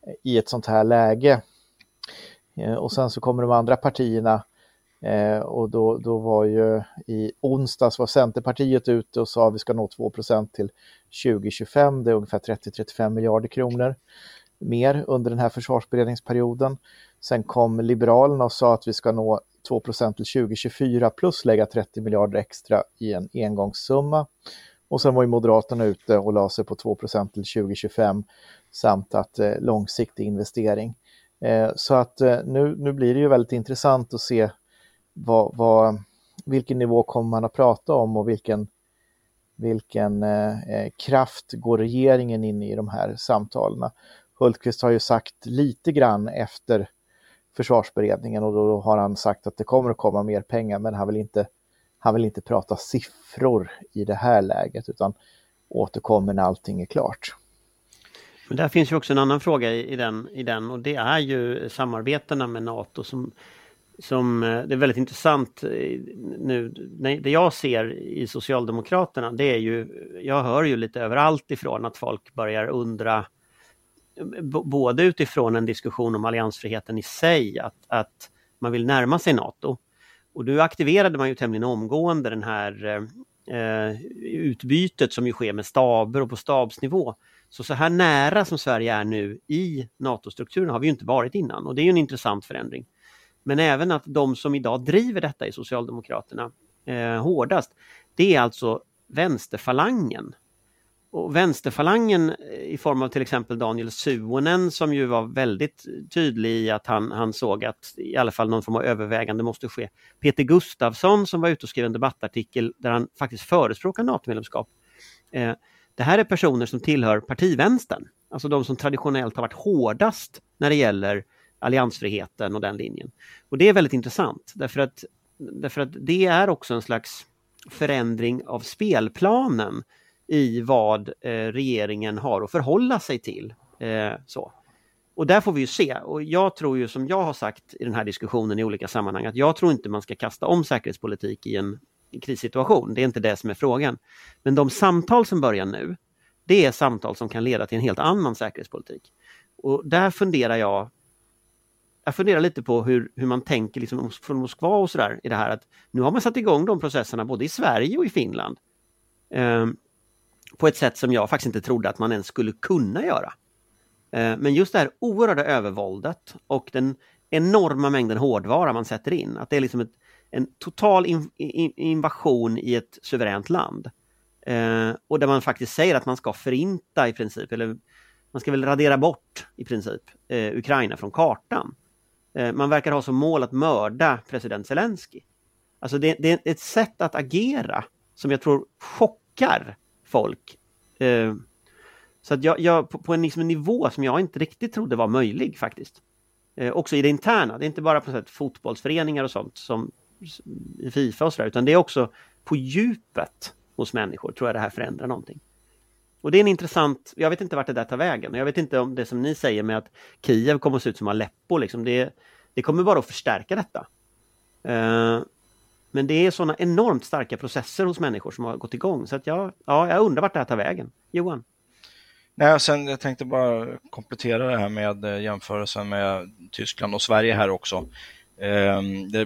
eh, i ett sånt här läge eh, och sen så kommer de andra partierna eh, och då, då var ju i onsdags var Centerpartiet ute och sa att vi ska nå 2% till 2025. Det är ungefär 30-35 miljarder kronor mer under den här försvarsberedningsperioden. Sen kom Liberalerna och sa att vi ska nå 2% till 2024 plus lägga 30 miljarder extra i en engångssumma. Och sen var ju Moderaterna ute och la sig på 2% till 2025 samt att eh, långsiktig investering. Eh, så att eh, nu, nu blir det ju väldigt intressant att se vad, vad, vilken nivå kommer man att prata om och vilken, vilken eh, eh, kraft går regeringen in i de här samtalen. Hultqvist har ju sagt lite grann efter försvarsberedningen och då har han sagt att det kommer att komma mer pengar men han vill inte, han vill inte prata siffror i det här läget utan återkommer när allting är klart. Men där finns ju också en annan fråga i, i, den, i den och det är ju samarbetena med NATO som, som eh, det är väldigt intressant eh, nu. Det jag ser i Socialdemokraterna det är ju, jag hör ju lite överallt ifrån att folk börjar undra både utifrån en diskussion om alliansfriheten i sig, att, att man vill närma sig NATO. Och då aktiverade man ju tämligen omgående den här eh, eh, utbytet som ju sker med staber och på stabsnivå. Så så här nära som Sverige är nu i NATO-strukturen har vi inte varit innan och det är en intressant förändring. Men även att de som idag driver detta i Socialdemokraterna eh, hårdast, det är alltså vänsterfalangen och vänsterfalangen eh, i form av till exempel Daniel Suonen som ju var väldigt tydlig i att han, han såg att i alla fall någon form av övervägande måste ske. Peter Gustafsson som var ute och skrev en debattartikel där han faktiskt förespråkar NATO-medlemskap. Eh, det här är personer som tillhör partivänstern, alltså de som traditionellt har varit hårdast när det gäller alliansfriheten och den linjen. Och det är väldigt intressant därför att, därför att det är också en slags förändring av spelplanen i vad eh, regeringen har att förhålla sig till. Eh, så. Och där får vi ju se. Och jag tror ju som jag har sagt i den här diskussionen i olika sammanhang att jag tror inte man ska kasta om säkerhetspolitik i en, krissituation. Det är inte det som är frågan. Men de samtal som börjar nu, det är samtal som kan leda till en helt annan säkerhetspolitik. Och där funderar jag jag funderar lite på hur, hur man tänker liksom från Moskva och sådär i det här att nu har man satt igång de processerna både i Sverige och i Finland. Eh, på ett sätt som jag faktiskt inte trodde att man ens skulle kunna göra. Eh, men just det här oerhörda övervåldet och den enorma mängden hårdvara man sätter in, att det är liksom ett, en total in, in, invasion i ett suveränt land. Eh, och där man faktiskt säger att man ska förinta i princip, eller man ska väl radera bort i princip eh, Ukraina från kartan. Eh, man verkar ha som mål att mörda president Zelensky. Alltså det, det är ett sätt att agera som jag tror chockar folk. Eh, så att jag, jag på, på, en liksom nivå som jag inte riktigt trodde var möjlig faktiskt. Eh, också i det interna, det är inte bara på sätt fotbollsföreningar och sånt som i Fifa och sådär, utan det är också på djupet hos människor tror jag det här förändrar någonting. Och det är en intressant, jag vet inte vart det där tar vägen. Jag vet inte om det som ni säger med att Kiev kommer att se ut som Aleppo, liksom, det, det kommer bara att förstärka detta. Uh, men det är sådana enormt starka processer hos människor som har gått igång. Så att jag, ja, jag undrar vart det här tar vägen. Johan? Nej, sen, jag tänkte bara komplettera det här med eh, jämförelsen med Tyskland och Sverige här också. Ehm, det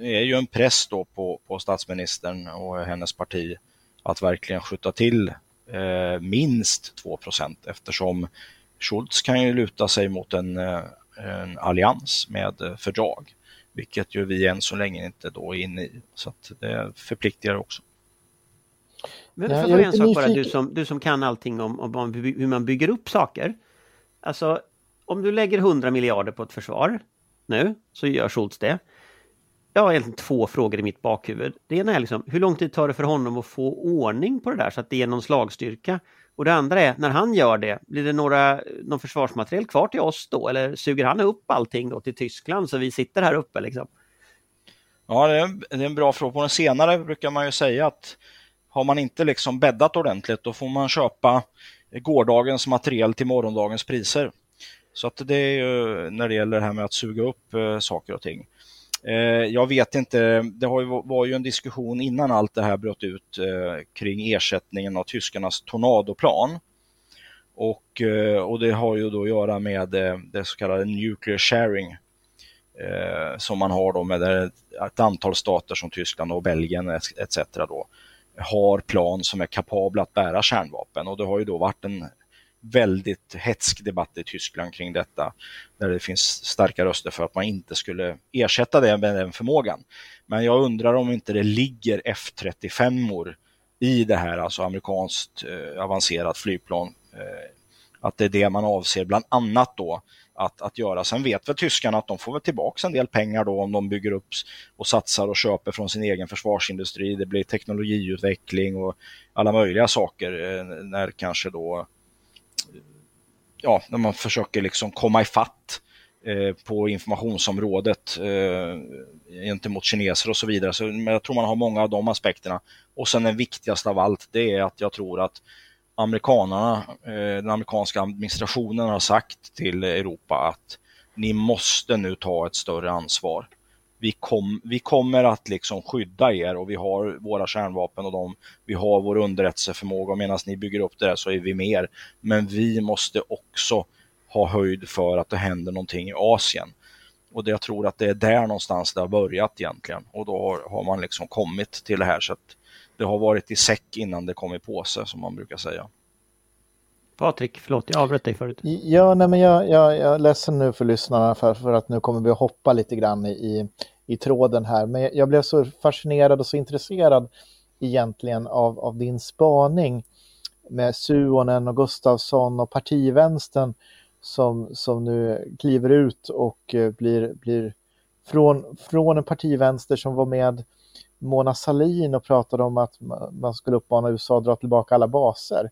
är ju en press då på, på statsministern och hennes parti att verkligen skjuta till eh, minst 2% eftersom Schultz kan ju luta sig mot en, eh, en allians med fördrag vilket ju vi än så länge inte då är inne i. Så att det förpliktigar också. Men för ja, en sak bara, du som, du som kan allting om, om hur man bygger upp saker. Alltså, om du lägger 100 miljarder på ett försvar nu, så gör Schultz det. Jag har egentligen två frågor i mitt bakhuvud. Det ena är liksom, hur lång tid tar det för honom att få ordning på det där så att det ger någon slagstyrka? Och det andra är, när han gör det, blir det några, någon försvarsmateriel kvar till oss då? Eller suger han upp allting då till Tyskland så vi sitter här uppe liksom? Ja, det är, det är en bra fråga. På den senare brukar man ju säga att har man inte liksom bäddat ordentligt då får man köpa gårdagens materiel till morgondagens priser. Så att det är ju när det gäller det här med att suga upp eh, saker och ting. Eh, jag vet inte, det var ju en diskussion innan allt det här bröt ut eh, kring ersättningen av tyskarnas tornadoplan. Och, eh, och det har ju då att göra med det så kallade nuclear sharing som man har då med ett antal stater som Tyskland och Belgien etc. Då, har plan som är kapabla att bära kärnvapen och det har ju då varit en väldigt hetsk debatt i Tyskland kring detta. Där det finns starka röster för att man inte skulle ersätta det med den förmågan. Men jag undrar om inte det ligger F35-or i det här, alltså amerikanskt eh, avancerat flygplan. Eh, att det är det man avser, bland annat då att, att göra. Sen vet väl tyskarna att de får väl tillbaka en del pengar då om de bygger upp och satsar och köper från sin egen försvarsindustri. Det blir teknologiutveckling och alla möjliga saker eh, när kanske då ja, när man försöker liksom komma ifatt eh, på informationsområdet eh, gentemot kineser och så vidare. Så, men jag tror man har många av de aspekterna. Och sen den viktigaste av allt, det är att jag tror att amerikanerna, eh, den amerikanska administrationen har sagt till Europa att ni måste nu ta ett större ansvar. Vi, kom, vi kommer att liksom skydda er och vi har våra kärnvapen och de, vi har vår underrättelseförmåga och medan ni bygger upp det där så är vi mer. Men vi måste också ha höjd för att det händer någonting i Asien. Och det, jag tror att det är där någonstans det har börjat egentligen och då har, har man liksom kommit till det här så att det har varit i säck innan det kom i påse som man brukar säga. Patrik, förlåt, jag avbröt dig förut. Ja, nej, men jag, jag, jag är ledsen nu för lyssnarna för, för att nu kommer vi att hoppa lite grann i, i, tråden här. Men jag blev så fascinerad och så intresserad egentligen av, av din spaning med Suonen och Gustafsson och partivänstern som, som nu kliver ut och eh, blir, blir från, från en partivänster som var med Mona Salin och pratade om att man skulle uppmana USA att dra tillbaka alla baser.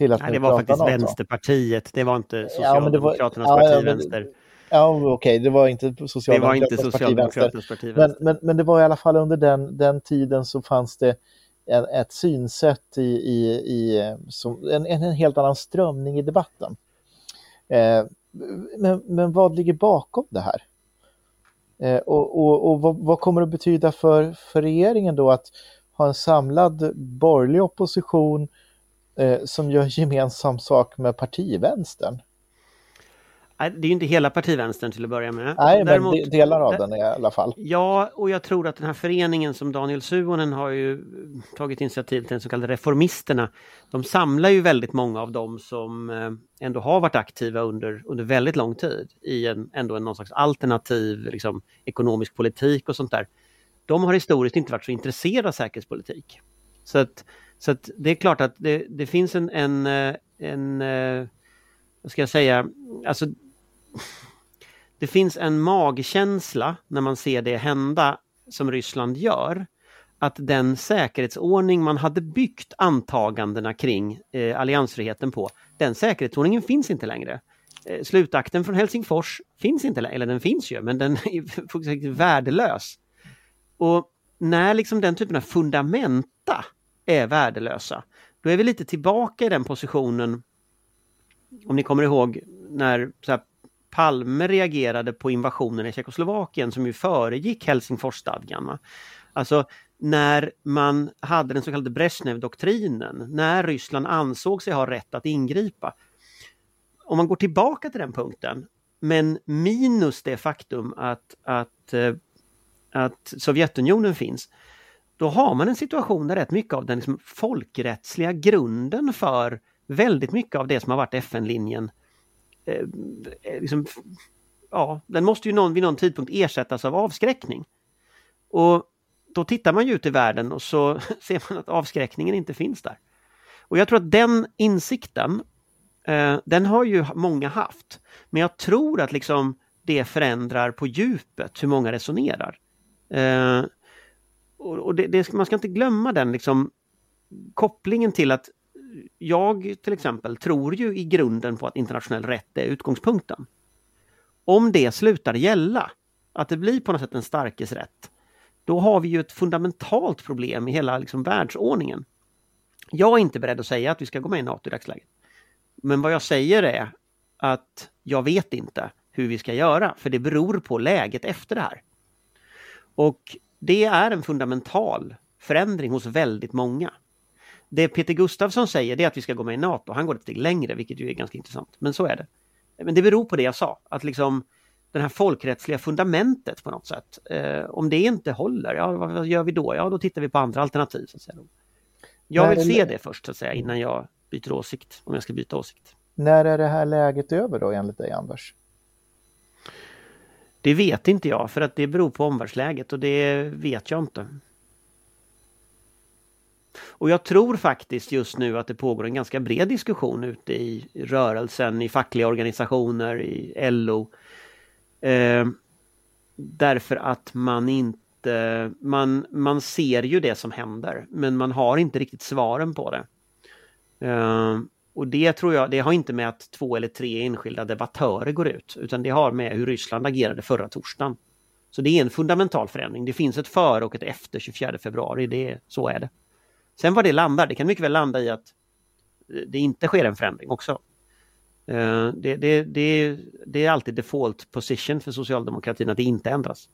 Till att Nej, det var faktiskt NATO. Vänsterpartiet, det var inte Socialdemokraternas ja, var, partivänster. Ja, ja okej, okay, det var inte Socialdemokraternas, partivänster. partivänster. Men, men, men det var i alla fall under den, den tiden så fanns det en, ett synsätt i, i, i som, en, en helt annan strömning i debatten. Eh, men, men vad ligger bakom det här? Eh, och och, och vad, vad, kommer det att betyda för, för regeringen då att ha en samlad borgerlig opposition eh, som gör gemensam sak med partivänstern? det är inte hela partivänstern till att börja med. Nej, Däremot, men delar av den i alla fall. Ja, och jag tror att den här föreningen som Daniel Suonen har ju tagit initiativ till, den så kallade Reformisterna, de samlar ju väldigt många av dem som eh, ändå har varit aktiva under, under väldigt lång tid i en, ändå en någon slags alternativ liksom, ekonomisk politik och sånt där. De har historiskt inte varit så intresserade av säkerhetspolitik. Så att, så att det är klart att det, det finns en, en, eh, en, eh, vad ska jag säga, alltså det finns en magkänsla när man ser det hända som Ryssland gör. Att den säkerhetsordning man hade byggt antagandena kring eh, alliansfriheten på, den säkerhetsordningen finns inte längre. Eh, slutakten från Helsingfors finns inte längre, eller den finns ju, men den är *laughs* värdelös. Och när liksom den typen av fundamenta är värdelösa, då är vi lite tillbaka i den positionen, om ni kommer ihåg när så här, Palme reagerade på invasionen i Tjeckoslovakien som ju föregick Helsingforsstadgan. Alltså när man hade den så kallade Brezhnev-doktrinen, när Ryssland ansåg sig ha rätt att ingripa. Om man går tillbaka till den punkten, men minus det faktum att, att, eh, att Sovjetunionen finns, då har man en situation där rätt mycket av den liksom folkrättsliga grunden för väldigt mycket av det som har varit FN-linjen eh, eh, liksom, ja, den måste ju någon, vid någon tidpunkt ersättas av avskräckning. Och då tittar man ju ut i världen och så *laughs* ser man att avskräckningen inte finns där. Och jag tror att den insikten, eh, den har ju många haft. Men jag tror att liksom det förändrar på djupet hur många resonerar. Eh, och, och det, det, man ska inte glömma den liksom kopplingen till att jag till exempel tror ju i grunden på att internationell rätt är utgångspunkten. Om det slutar gälla, att det blir på något sätt en starkes rätt, då har vi ju ett fundamentalt problem i hela liksom, världsordningen. Jag är inte beredd att säga att vi ska gå med i NATO i dagsläget. Men vad jag säger är att jag vet inte hur vi ska göra, för det beror på läget efter det här. Och det är en fundamental förändring hos väldigt många. Det Peter Gustafsson säger är att vi ska gå med i NATO. Han går ett steg längre, vilket ju är ganska intressant. Men så är det. Men det beror på det jag sa, att liksom det här folkrättsliga fundamentet på något sätt. Eh, om det inte håller, ja, vad gör vi då? Ja, då tittar vi på andra alternativ. Så att säga. Jag vill se det först så att säga, innan jag byter åsikt, om jag ska byta åsikt. När är det här läget över då enligt dig Anders? Det vet inte jag för att det beror på omvärldsläget och det vet jag inte. Och jag tror faktiskt just nu att det pågår en ganska bred diskussion ute i rörelsen, i fackliga organisationer, i LO. Eh, därför att man inte, man, man ser ju det som händer men man har inte riktigt svaren på det. Eh, och det tror jag, det har inte med att två eller tre enskilda debattörer går ut, utan det har med hur Ryssland agerade förra torsdagen. Så det är en fundamental förändring. Det finns ett före och ett efter 24 februari, det, så är det. Sen var det landar, det kan mycket väl landa i att eh, det inte sker en förändring också. Eh, det, det, det, det är alltid default position för socialdemokratin att det inte ändras.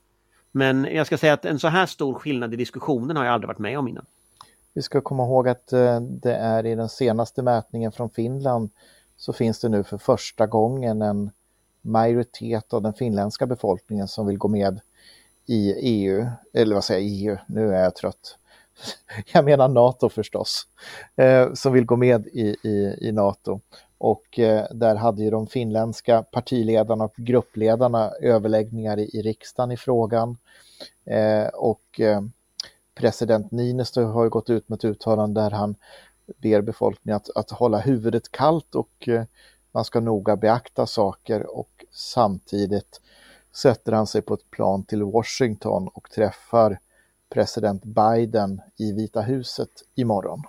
Men jag ska säga att en så här stor skillnad i diskussionen har jag aldrig varit med om innan. Vi ska komma ihåg att eh, det är i den senaste mätningen från Finland så finns det nu för första gången en majoritet av den finländska befolkningen som vill gå med i EU, eller vad säger jag, EU, nu är jag trött. *laughs* Jag menar NATO förstås, eh, som vill gå med i, i, i NATO. Och eh, där hade ju de finländska partiledarna och gruppledarna överläggningar i, i riksdagen i frågan. Eh, och eh, president Niinistö har ju gått ut med ett uttalande där han ber befolkningen att, att hålla huvudet kallt och eh, man ska noga beakta saker och samtidigt sätter han sig på ett plan till Washington och träffar president Biden i Vita huset imorgon.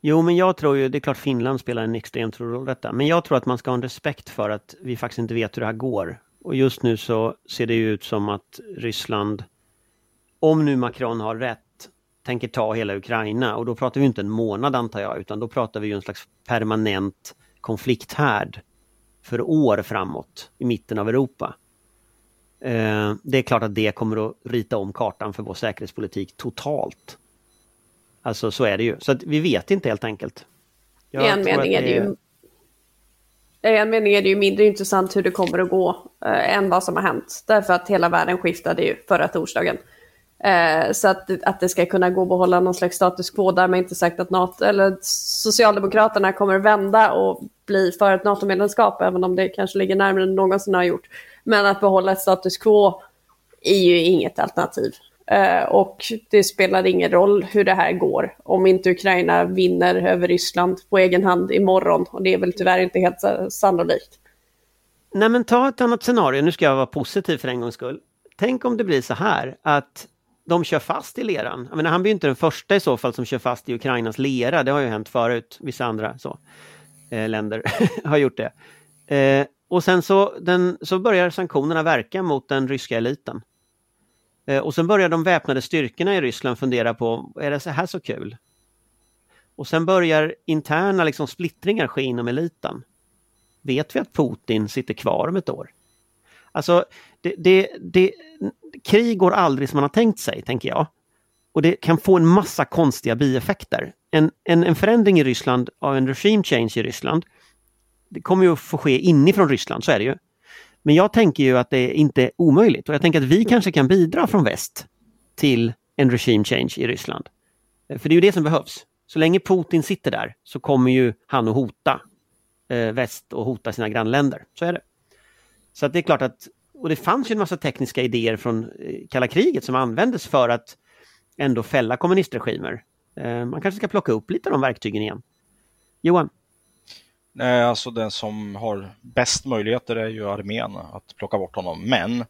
Jo, men jag tror ju, det är klart Finland spelar en extremt stor roll i detta, men jag tror att man ska ha en respekt för att vi faktiskt inte vet hur det här går. Och just nu så ser det ju ut som att Ryssland om nu Macron har rätt, tänker ta hela Ukraina och då pratar vi inte en månad antar jag, utan då pratar vi ju en slags permanent konflikthärd för år framåt i mitten av Europa. Eh, det är klart att det kommer att rita om kartan för vår säkerhetspolitik totalt. Alltså så är det ju. Så att vi vet inte helt enkelt. Jag I en mening är det ju i en mening är det ju mindre intressant hur det kommer att gå eh, än vad som har hänt. Därför att hela världen skiftade ju förra torsdagen. Eh, så att, att det ska kunna gå att behålla någon slags status quo. Därmed inte sagt att NATO, eller Socialdemokraterna kommer vända och bli för ett NATO-medlemskap, även om det kanske ligger närmare än någonsin har gjort. Men att behålla ett status quo är ju inget alternativ. Eh, och det spelar ingen roll hur det här går om inte Ukraina vinner över Ryssland på egen hand imorgon. Och det är väl tyvärr inte helt sannolikt. Nej men ta ett annat scenario, nu ska jag vara positiv för en gångs skull. Tänk om det blir så här att de kör fast i leran. Jag menar, han blir inte den första i så fall som kör fast i Ukrainas lera. Det har ju hänt förut. Vissa andra så, eh, länder *laughs* har gjort det. Eh, och sen så, den, så börjar sanktionerna verka mot den ryska eliten. Eh, och sen börjar de väpnade styrkorna i Ryssland fundera på, är det så här så kul? Och sen börjar interna liksom, splittringar ske inom eliten. Vet vi att Putin sitter kvar om ett år? Alltså, det, det, det, krig går aldrig som man har tänkt sig, tänker jag. Och det kan få en massa konstiga bieffekter. En, en, en förändring i Ryssland av en regime change i Ryssland, det kommer ju att få ske inifrån Ryssland, så är det ju. Men jag tänker ju att det inte är omöjligt och jag tänker att vi kanske kan bidra från väst till en regime change i Ryssland. Eh, för det är ju det som behövs. Så länge Putin sitter där så kommer ju han att hota eh, väst och hota sina grannländer. Så är det. Så att det är klart att och det fanns ju en massa tekniska idéer från eh, kalla kriget som användes för att ändå fälla kommunistregimer. Eh, man kanske ska plocka upp lite av de verktygen igen. Johan? Nej, alltså den som har bäst möjligheter är ju armén att plocka bort honom. Men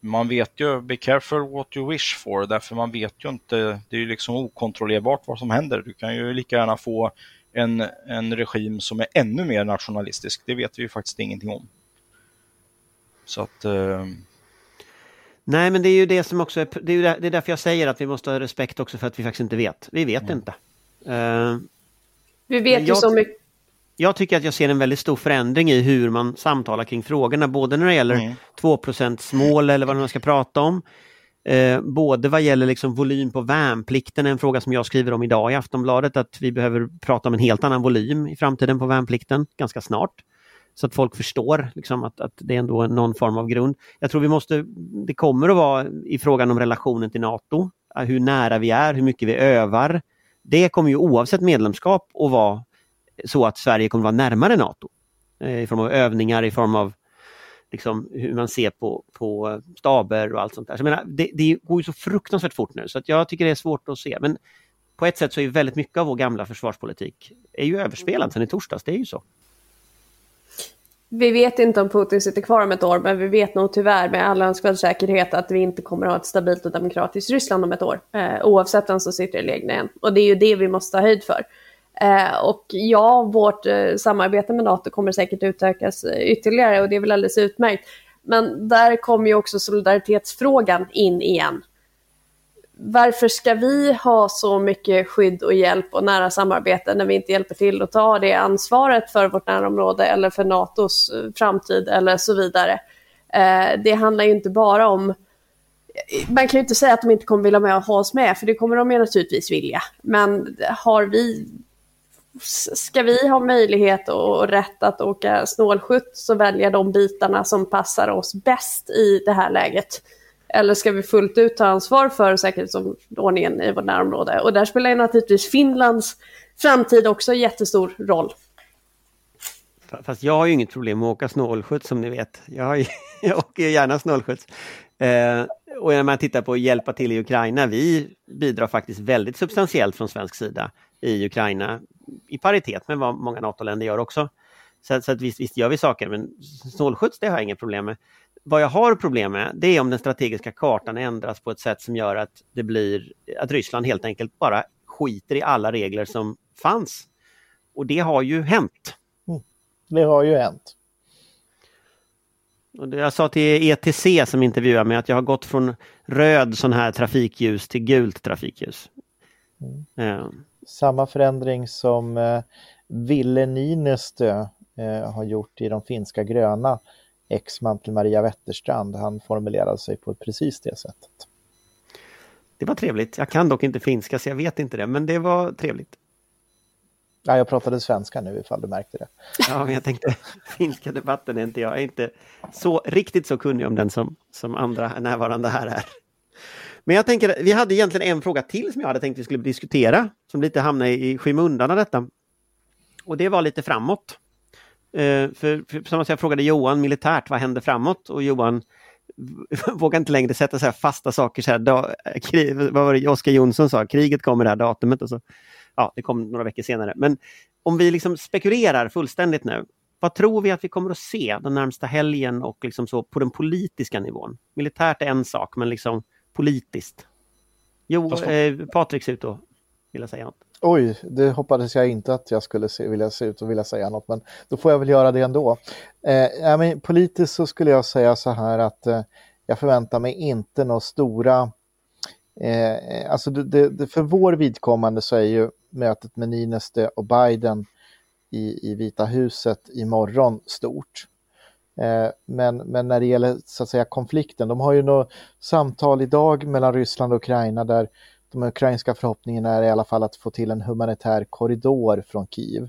man vet ju, be careful what you wish for, därför man vet ju inte, det är ju liksom okontrollerbart vad som händer. Du kan ju lika gärna få en, en regim som är ännu mer nationalistisk, det vet vi ju faktiskt ingenting om. Så att... Eh... Nej, men det är ju det som också är, det är, där, det är därför jag säger att vi måste ha respekt också för att vi faktiskt inte vet. Vi vet Mm. inte. Uh, Vi vet ju jag- så mycket. jag tycker att jag ser en väldigt stor förändring i hur man samtalar kring frågorna, både när det gäller Mm. 2% mål eller vad man ska prata om. Eh, både vad gäller liksom volym på värnplikten, en fråga som jag skriver om idag i Aftonbladet, att vi behöver prata om en helt annan volym i framtiden på värnplikten ganska snart. Så att folk förstår liksom, att, att det är ändå någon form av grund. Jag tror vi måste, det kommer att vara i frågan om relationen till NATO, eh, hur nära vi är, hur mycket vi övar. Det kommer ju oavsett medlemskap att vara så att Sverige kommer att vara närmare NATO. Eh, I form av övningar, i form av liksom, hur man ser på, på staber och allt sånt där. Så jag menar, det, det går ju så fruktansvärt fort nu så att jag tycker det är svårt att se. Men på ett sätt så är väldigt mycket av vår gamla försvarspolitik är ju överspelad sedan i torsdags, det är ju så. Vi vet inte om Putin sitter kvar om ett år, men vi vet nog tyvärr med all önskvärd säkerhet att vi inte kommer att ha ett stabilt och demokratiskt Ryssland om ett år. Eh, oavsett vem som sitter i ledningen. Och det är ju det vi måste ha höjd för. Eh, och ja, vårt eh, samarbete med NATO kommer säkert utökas eh, ytterligare och det är väl alldeles utmärkt. Men där kommer ju också solidaritetsfrågan in igen. Varför ska vi ha så mycket skydd och hjälp och nära samarbete när vi inte hjälper till att ta det ansvaret för vårt närområde eller för NATOs eh, framtid eller så vidare. Eh, det handlar ju inte bara om man kan ju inte säga att de inte kommer vilja med ha oss med, för det kommer de ju naturligtvis vilja. Men har vi, ska vi ha möjlighet och rätt att åka snålskjuts så väljer de bitarna som passar oss bäst i det här läget? Eller ska vi fullt ut ta ansvar för säkerhetsordningen i vårt närområde? Och där spelar ju naturligtvis Finlands framtid också jättestor roll. Fast jag har ju inget problem med att åka snålskjuts som ni vet. Jag, har ju, *laughs* jag åker ju gärna snålskjuts. Eh, och när man tittar på att hjälpa till i Ukraina, vi bidrar faktiskt väldigt substantiellt från svensk sida i Ukraina. I paritet med vad många NATO-länder gör också. Så, så att visst, visst gör vi saker, men snålskjuts det har jag inga problem med. Vad jag har problem med, det är om den strategiska kartan ändras på ett sätt som gör att det blir att Ryssland helt enkelt bara skiter i alla regler som fanns. Och det har ju hänt. Det har ju hänt. Och Jag sa till ETC som intervjuade mig att jag har gått från röd sån här trafikljus till gult trafikljus. Eh, Samma förändring som eh, Ville Niinistö eh, har gjort i de finska gröna, exman till Maria Wetterstrand. Han formulerade sig på precis det sättet. det var trevligt. Jag kan dock inte finska så jag vet inte det, men det var trevligt. Ja, jag pratade svenska nu ifall du märkte det. Ja, men jag tänkte, *laughs* finska debatten är inte jag, jag är inte så riktigt så kunnig om den som, som andra närvarande här är. Men jag tänker, vi hade egentligen en fråga till som jag hade tänkt vi skulle diskutera, som lite hamnade i skymundan av detta. Och det var lite framåt. Eh, för, för som jag frågade Johan militärt, vad händer framåt? Och Johan *laughs* vågar inte längre sätta så här fasta saker. Så här, da, krig, vad var det Oskar Jonsson sa? Kriget kommer det här datumet. Och så. Ja, det kom några veckor senare. Men om vi liksom spekulerar fullständigt nu. Vad tror vi att vi kommer att se den närmsta helgen och liksom så på den politiska nivån? Militärt är en sak, men liksom politiskt. Jo, eh, Patrik ser ut att vilja säga något. Oj, det hoppades jag inte att jag skulle se, vilja se ut och vilja säga något, men då får jag väl göra det ändå. Eh, men politiskt så skulle jag säga så här att eh, jag förväntar mig inte några stora... Eh, alltså det, det, det, för vår vidkommande så är ju mötet med Nineste och Biden i, i Vita huset imorgon stort. Eh, men, men när det gäller så att säga konflikten, de har ju något samtal idag mellan Ryssland och Ukraina där de ukrainska förhoppningarna är i alla fall att få till en humanitär korridor från Kiev.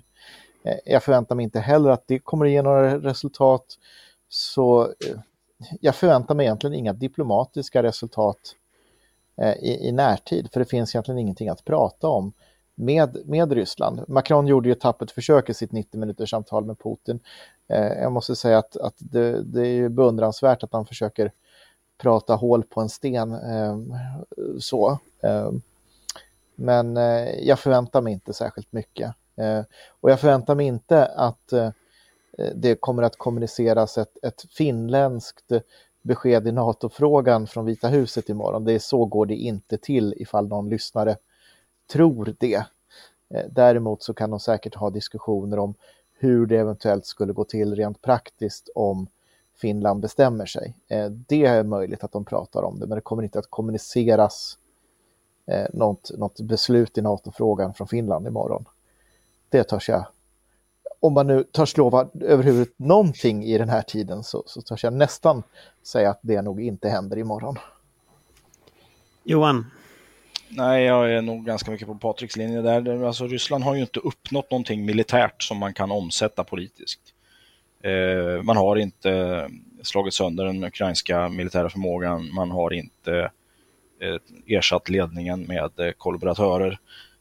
Eh, jag förväntar mig inte heller att det kommer att ge några resultat. Så eh, jag förväntar mig egentligen inga diplomatiska resultat eh, i, i närtid, för det finns egentligen ingenting att prata om med, med Ryssland. Macron gjorde ju ett tappert försök i sitt 90 minuters samtal med Putin. Jag måste säga att, att det, det är ju beundransvärt att han försöker prata hål på en sten. eh, Så. Eh, Men eh, jag förväntar mig inte särskilt mycket. Eh, Och jag förväntar mig inte att eh, det kommer att kommuniceras ett, ett finländskt besked i NATO-frågan från Vita huset imorgon. Det är så går det inte till ifall någon lyssnare tror det. Eh, däremot så kan de säkert ha diskussioner om hur det eventuellt skulle gå till rent praktiskt om Finland bestämmer sig. Eh, det är möjligt att de pratar om det, men det kommer inte att kommuniceras eh, något, något beslut i NATO-frågan från Finland imorgon. Det törs jag. Om man nu törs lova överhuvudtaget någonting i den här tiden så, så törs jag nästan säga att det nog inte händer imorgon. Johan? Nej, jag är nog ganska mycket på Patriks linje där. Alltså, Ryssland har ju inte uppnått någonting militärt som man kan omsätta politiskt. Eh, man har inte slagit sönder den ukrainska militära förmågan. Man har inte eh, ersatt ledningen med eh, kollaboratörer.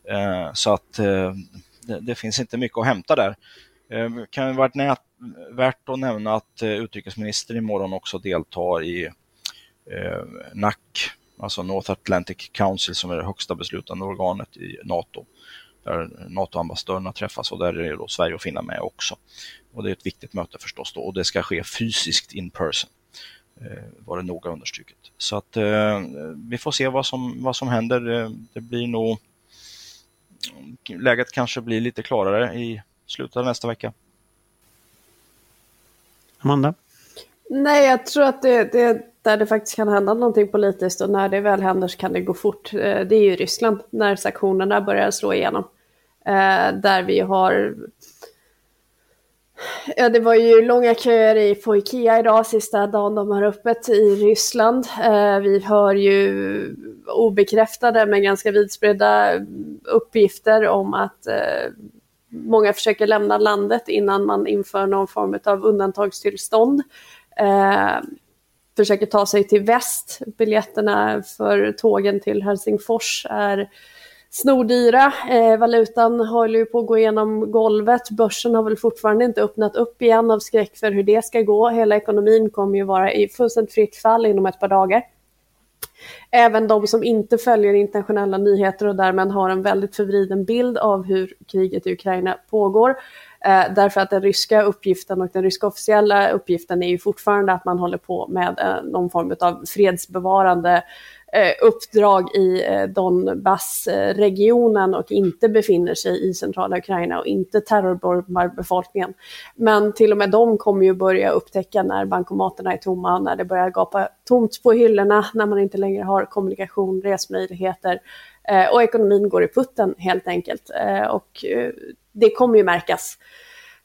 Eh, så att eh, det, det, finns inte mycket att hämta där. Eh, det kan vara värt att nämna att eh, utrikesministern imorgon också deltar i eh, NAC alltså North Atlantic Council som är det högsta beslutande organet i NATO. Där NATO-ambassadörerna träffas och där är då Sverige och Finland med också. Och det är ett viktigt möte förstås då och det ska ske fysiskt in person. Eh, var det noga understruket. Så att eh, vi får se vad som, vad som händer. Eh, det blir nog läget kanske blir lite klarare i slutet av nästa vecka. Amanda? Nej, jag tror att det, det där det faktiskt kan hända någonting politiskt och när det väl händer så kan det gå fort. Eh, det är ju Ryssland, när sanktionerna börjar slå igenom. Eh, där vi har... Ja, det var ju långa köer i, på Ikea idag, sista dagen de har öppet i Ryssland. Eh, vi hör ju obekräftade men ganska vidspridda uppgifter om att eh, många försöker lämna landet innan man inför någon form av undantagstillstånd eh, försöker ta sig till väst. Biljetterna för tågen till Helsingfors är snordyra. Eh, valutan håller ju på att gå igenom golvet. Börsen har väl fortfarande inte öppnat upp igen av skräck för hur det ska gå. Hela ekonomin kommer ju vara i fullständigt fritt fall inom ett par dagar. Även de som inte följer internationella nyheter och därmed har en väldigt förvriden bild av hur kriget i Ukraina pågår Eh, därför att den ryska uppgiften och den ryska officiella uppgiften är ju fortfarande att man håller på med eh, någon form av fredsbevarande eh, Eh, uppdrag i eh, Donbass-regionen och inte befinner sig i centrala Ukraina och inte terrorbombar befolkningen. Men till och med de kommer ju börja upptäcka när bankomaterna är tomma, när det börjar gapa tomt på hyllorna, när man inte längre har kommunikation, resmöjligheter eh, och ekonomin går i putten helt enkelt. Och det kommer ju märkas.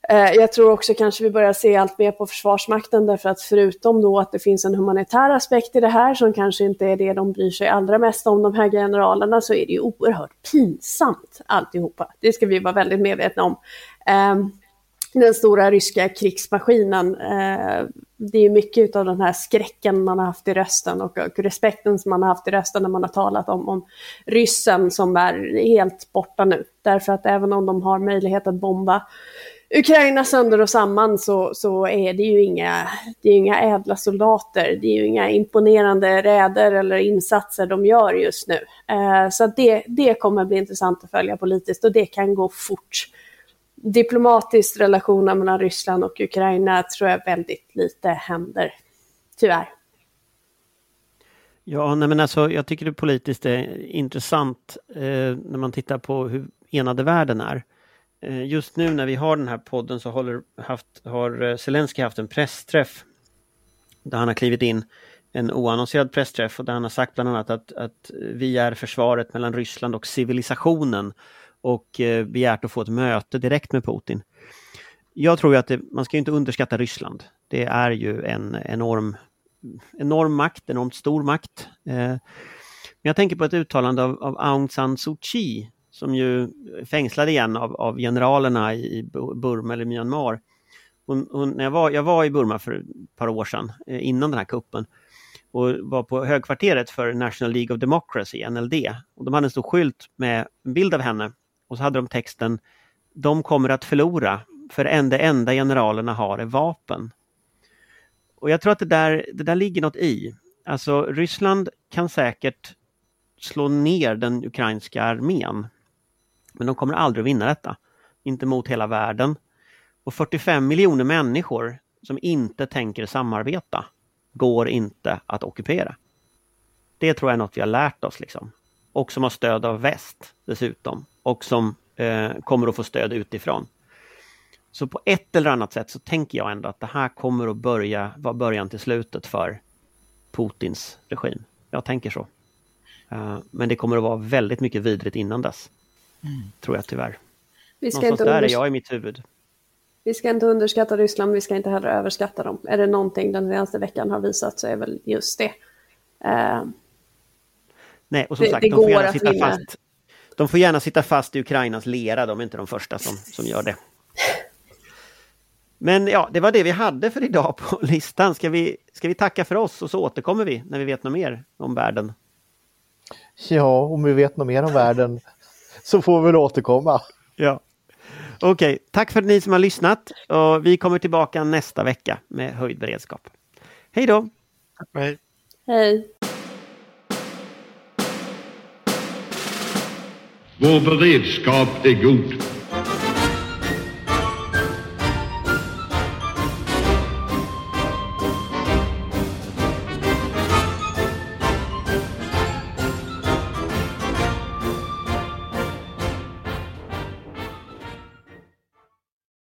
Eh, jag tror också kanske vi börjar se allt mer på Försvarsmakten därför att förutom då att det finns en humanitär aspekt i det här som kanske inte är det de bryr sig allra mest om, de här generalerna, så är det ju oerhört pinsamt alltihopa. Det ska vi vara väldigt medvetna om. Ehm, den stora ryska krigsmaskinen, eh, det är mycket av den här skräcken man har haft i rösten och, respekten som man har haft i rösten när man har talat om, om ryssen som är helt borta nu. Därför att även om de har möjlighet att bomba Ukraina sönder och samman så, så är det ju inga, det är inga ädla soldater. Det är ju inga imponerande räder eller insatser de gör just nu. Eh, så det, det kommer bli intressant att följa politiskt och det kan gå fort. Diplomatiskt relationen mellan Ryssland och Ukraina tror jag väldigt lite händer, tyvärr. Ja, nej men alltså, jag tycker det politiskt är intressant eh, när man tittar på hur enade världen är. Eh, just nu när vi har den här podden så håller, haft, har eh, Zelensky haft en pressträff där han har klivit in en oannonserad pressträff och där han har sagt bland annat att, att vi är försvaret mellan Ryssland och civilisationen och eh, begärt att få ett möte direkt med Putin. Jag tror att det, man ska inte underskatta Ryssland. Det är ju en enorm, enorm makt, enormt stor makt. Eh, men jag tänker på ett uttalande av, av Aung San Suu Kyi som ju fängslade igen av, av generalerna i Burma eller Myanmar. Hon, hon, när jag, var, jag var i Burma för ett par år sedan, eh, innan den här kuppen, och var på högkvarteret för National League of Democracy, NLD. Och de hade en stor skylt med en bild av henne och så hade de texten De kommer att förlora, för det enda generalerna har är vapen. Och jag tror att det där, det där ligger något i. Alltså Ryssland kan säkert slå ner den ukrainska armén men de kommer aldrig att vinna detta. Inte mot hela världen. Och 45 miljoner människor som inte tänker samarbeta går inte att ockupera. Det tror jag är något vi har lärt oss liksom. Och som har stöd av väst dessutom. Och som eh, kommer att få stöd utifrån. Så på ett eller annat sätt så tänker jag ändå att det här kommer att börja vara början till slutet för Putins regim. Jag tänker så. Uh, men det kommer att vara väldigt mycket vidrigt innan dess. Mm. Tror jag tyvärr. Vi ska Någonstans inte där är jag i mitt huvud. Vi ska inte underskatta Ryssland, vi ska inte heller överskatta dem. Är det någonting den senaste veckan har visat så är väl just det. Uh, Nej, och som det, sagt, det de får gärna sitta fast. De får gärna sitta fast i Ukrainas lera, de är inte de första som, som gör det. Men ja, det var det vi hade för idag på *laughs* listan. Ska vi, ska vi tacka för oss och så återkommer vi när vi vet något mer om världen? Ja, om vi vet något mer om världen så får vi väl återkomma. Ja. Okej, okay. tack för att ni som har lyssnat. Och vi kommer tillbaka nästa vecka med höjd beredskap. Hej då! Hej! Hej! Vår beredskap är god.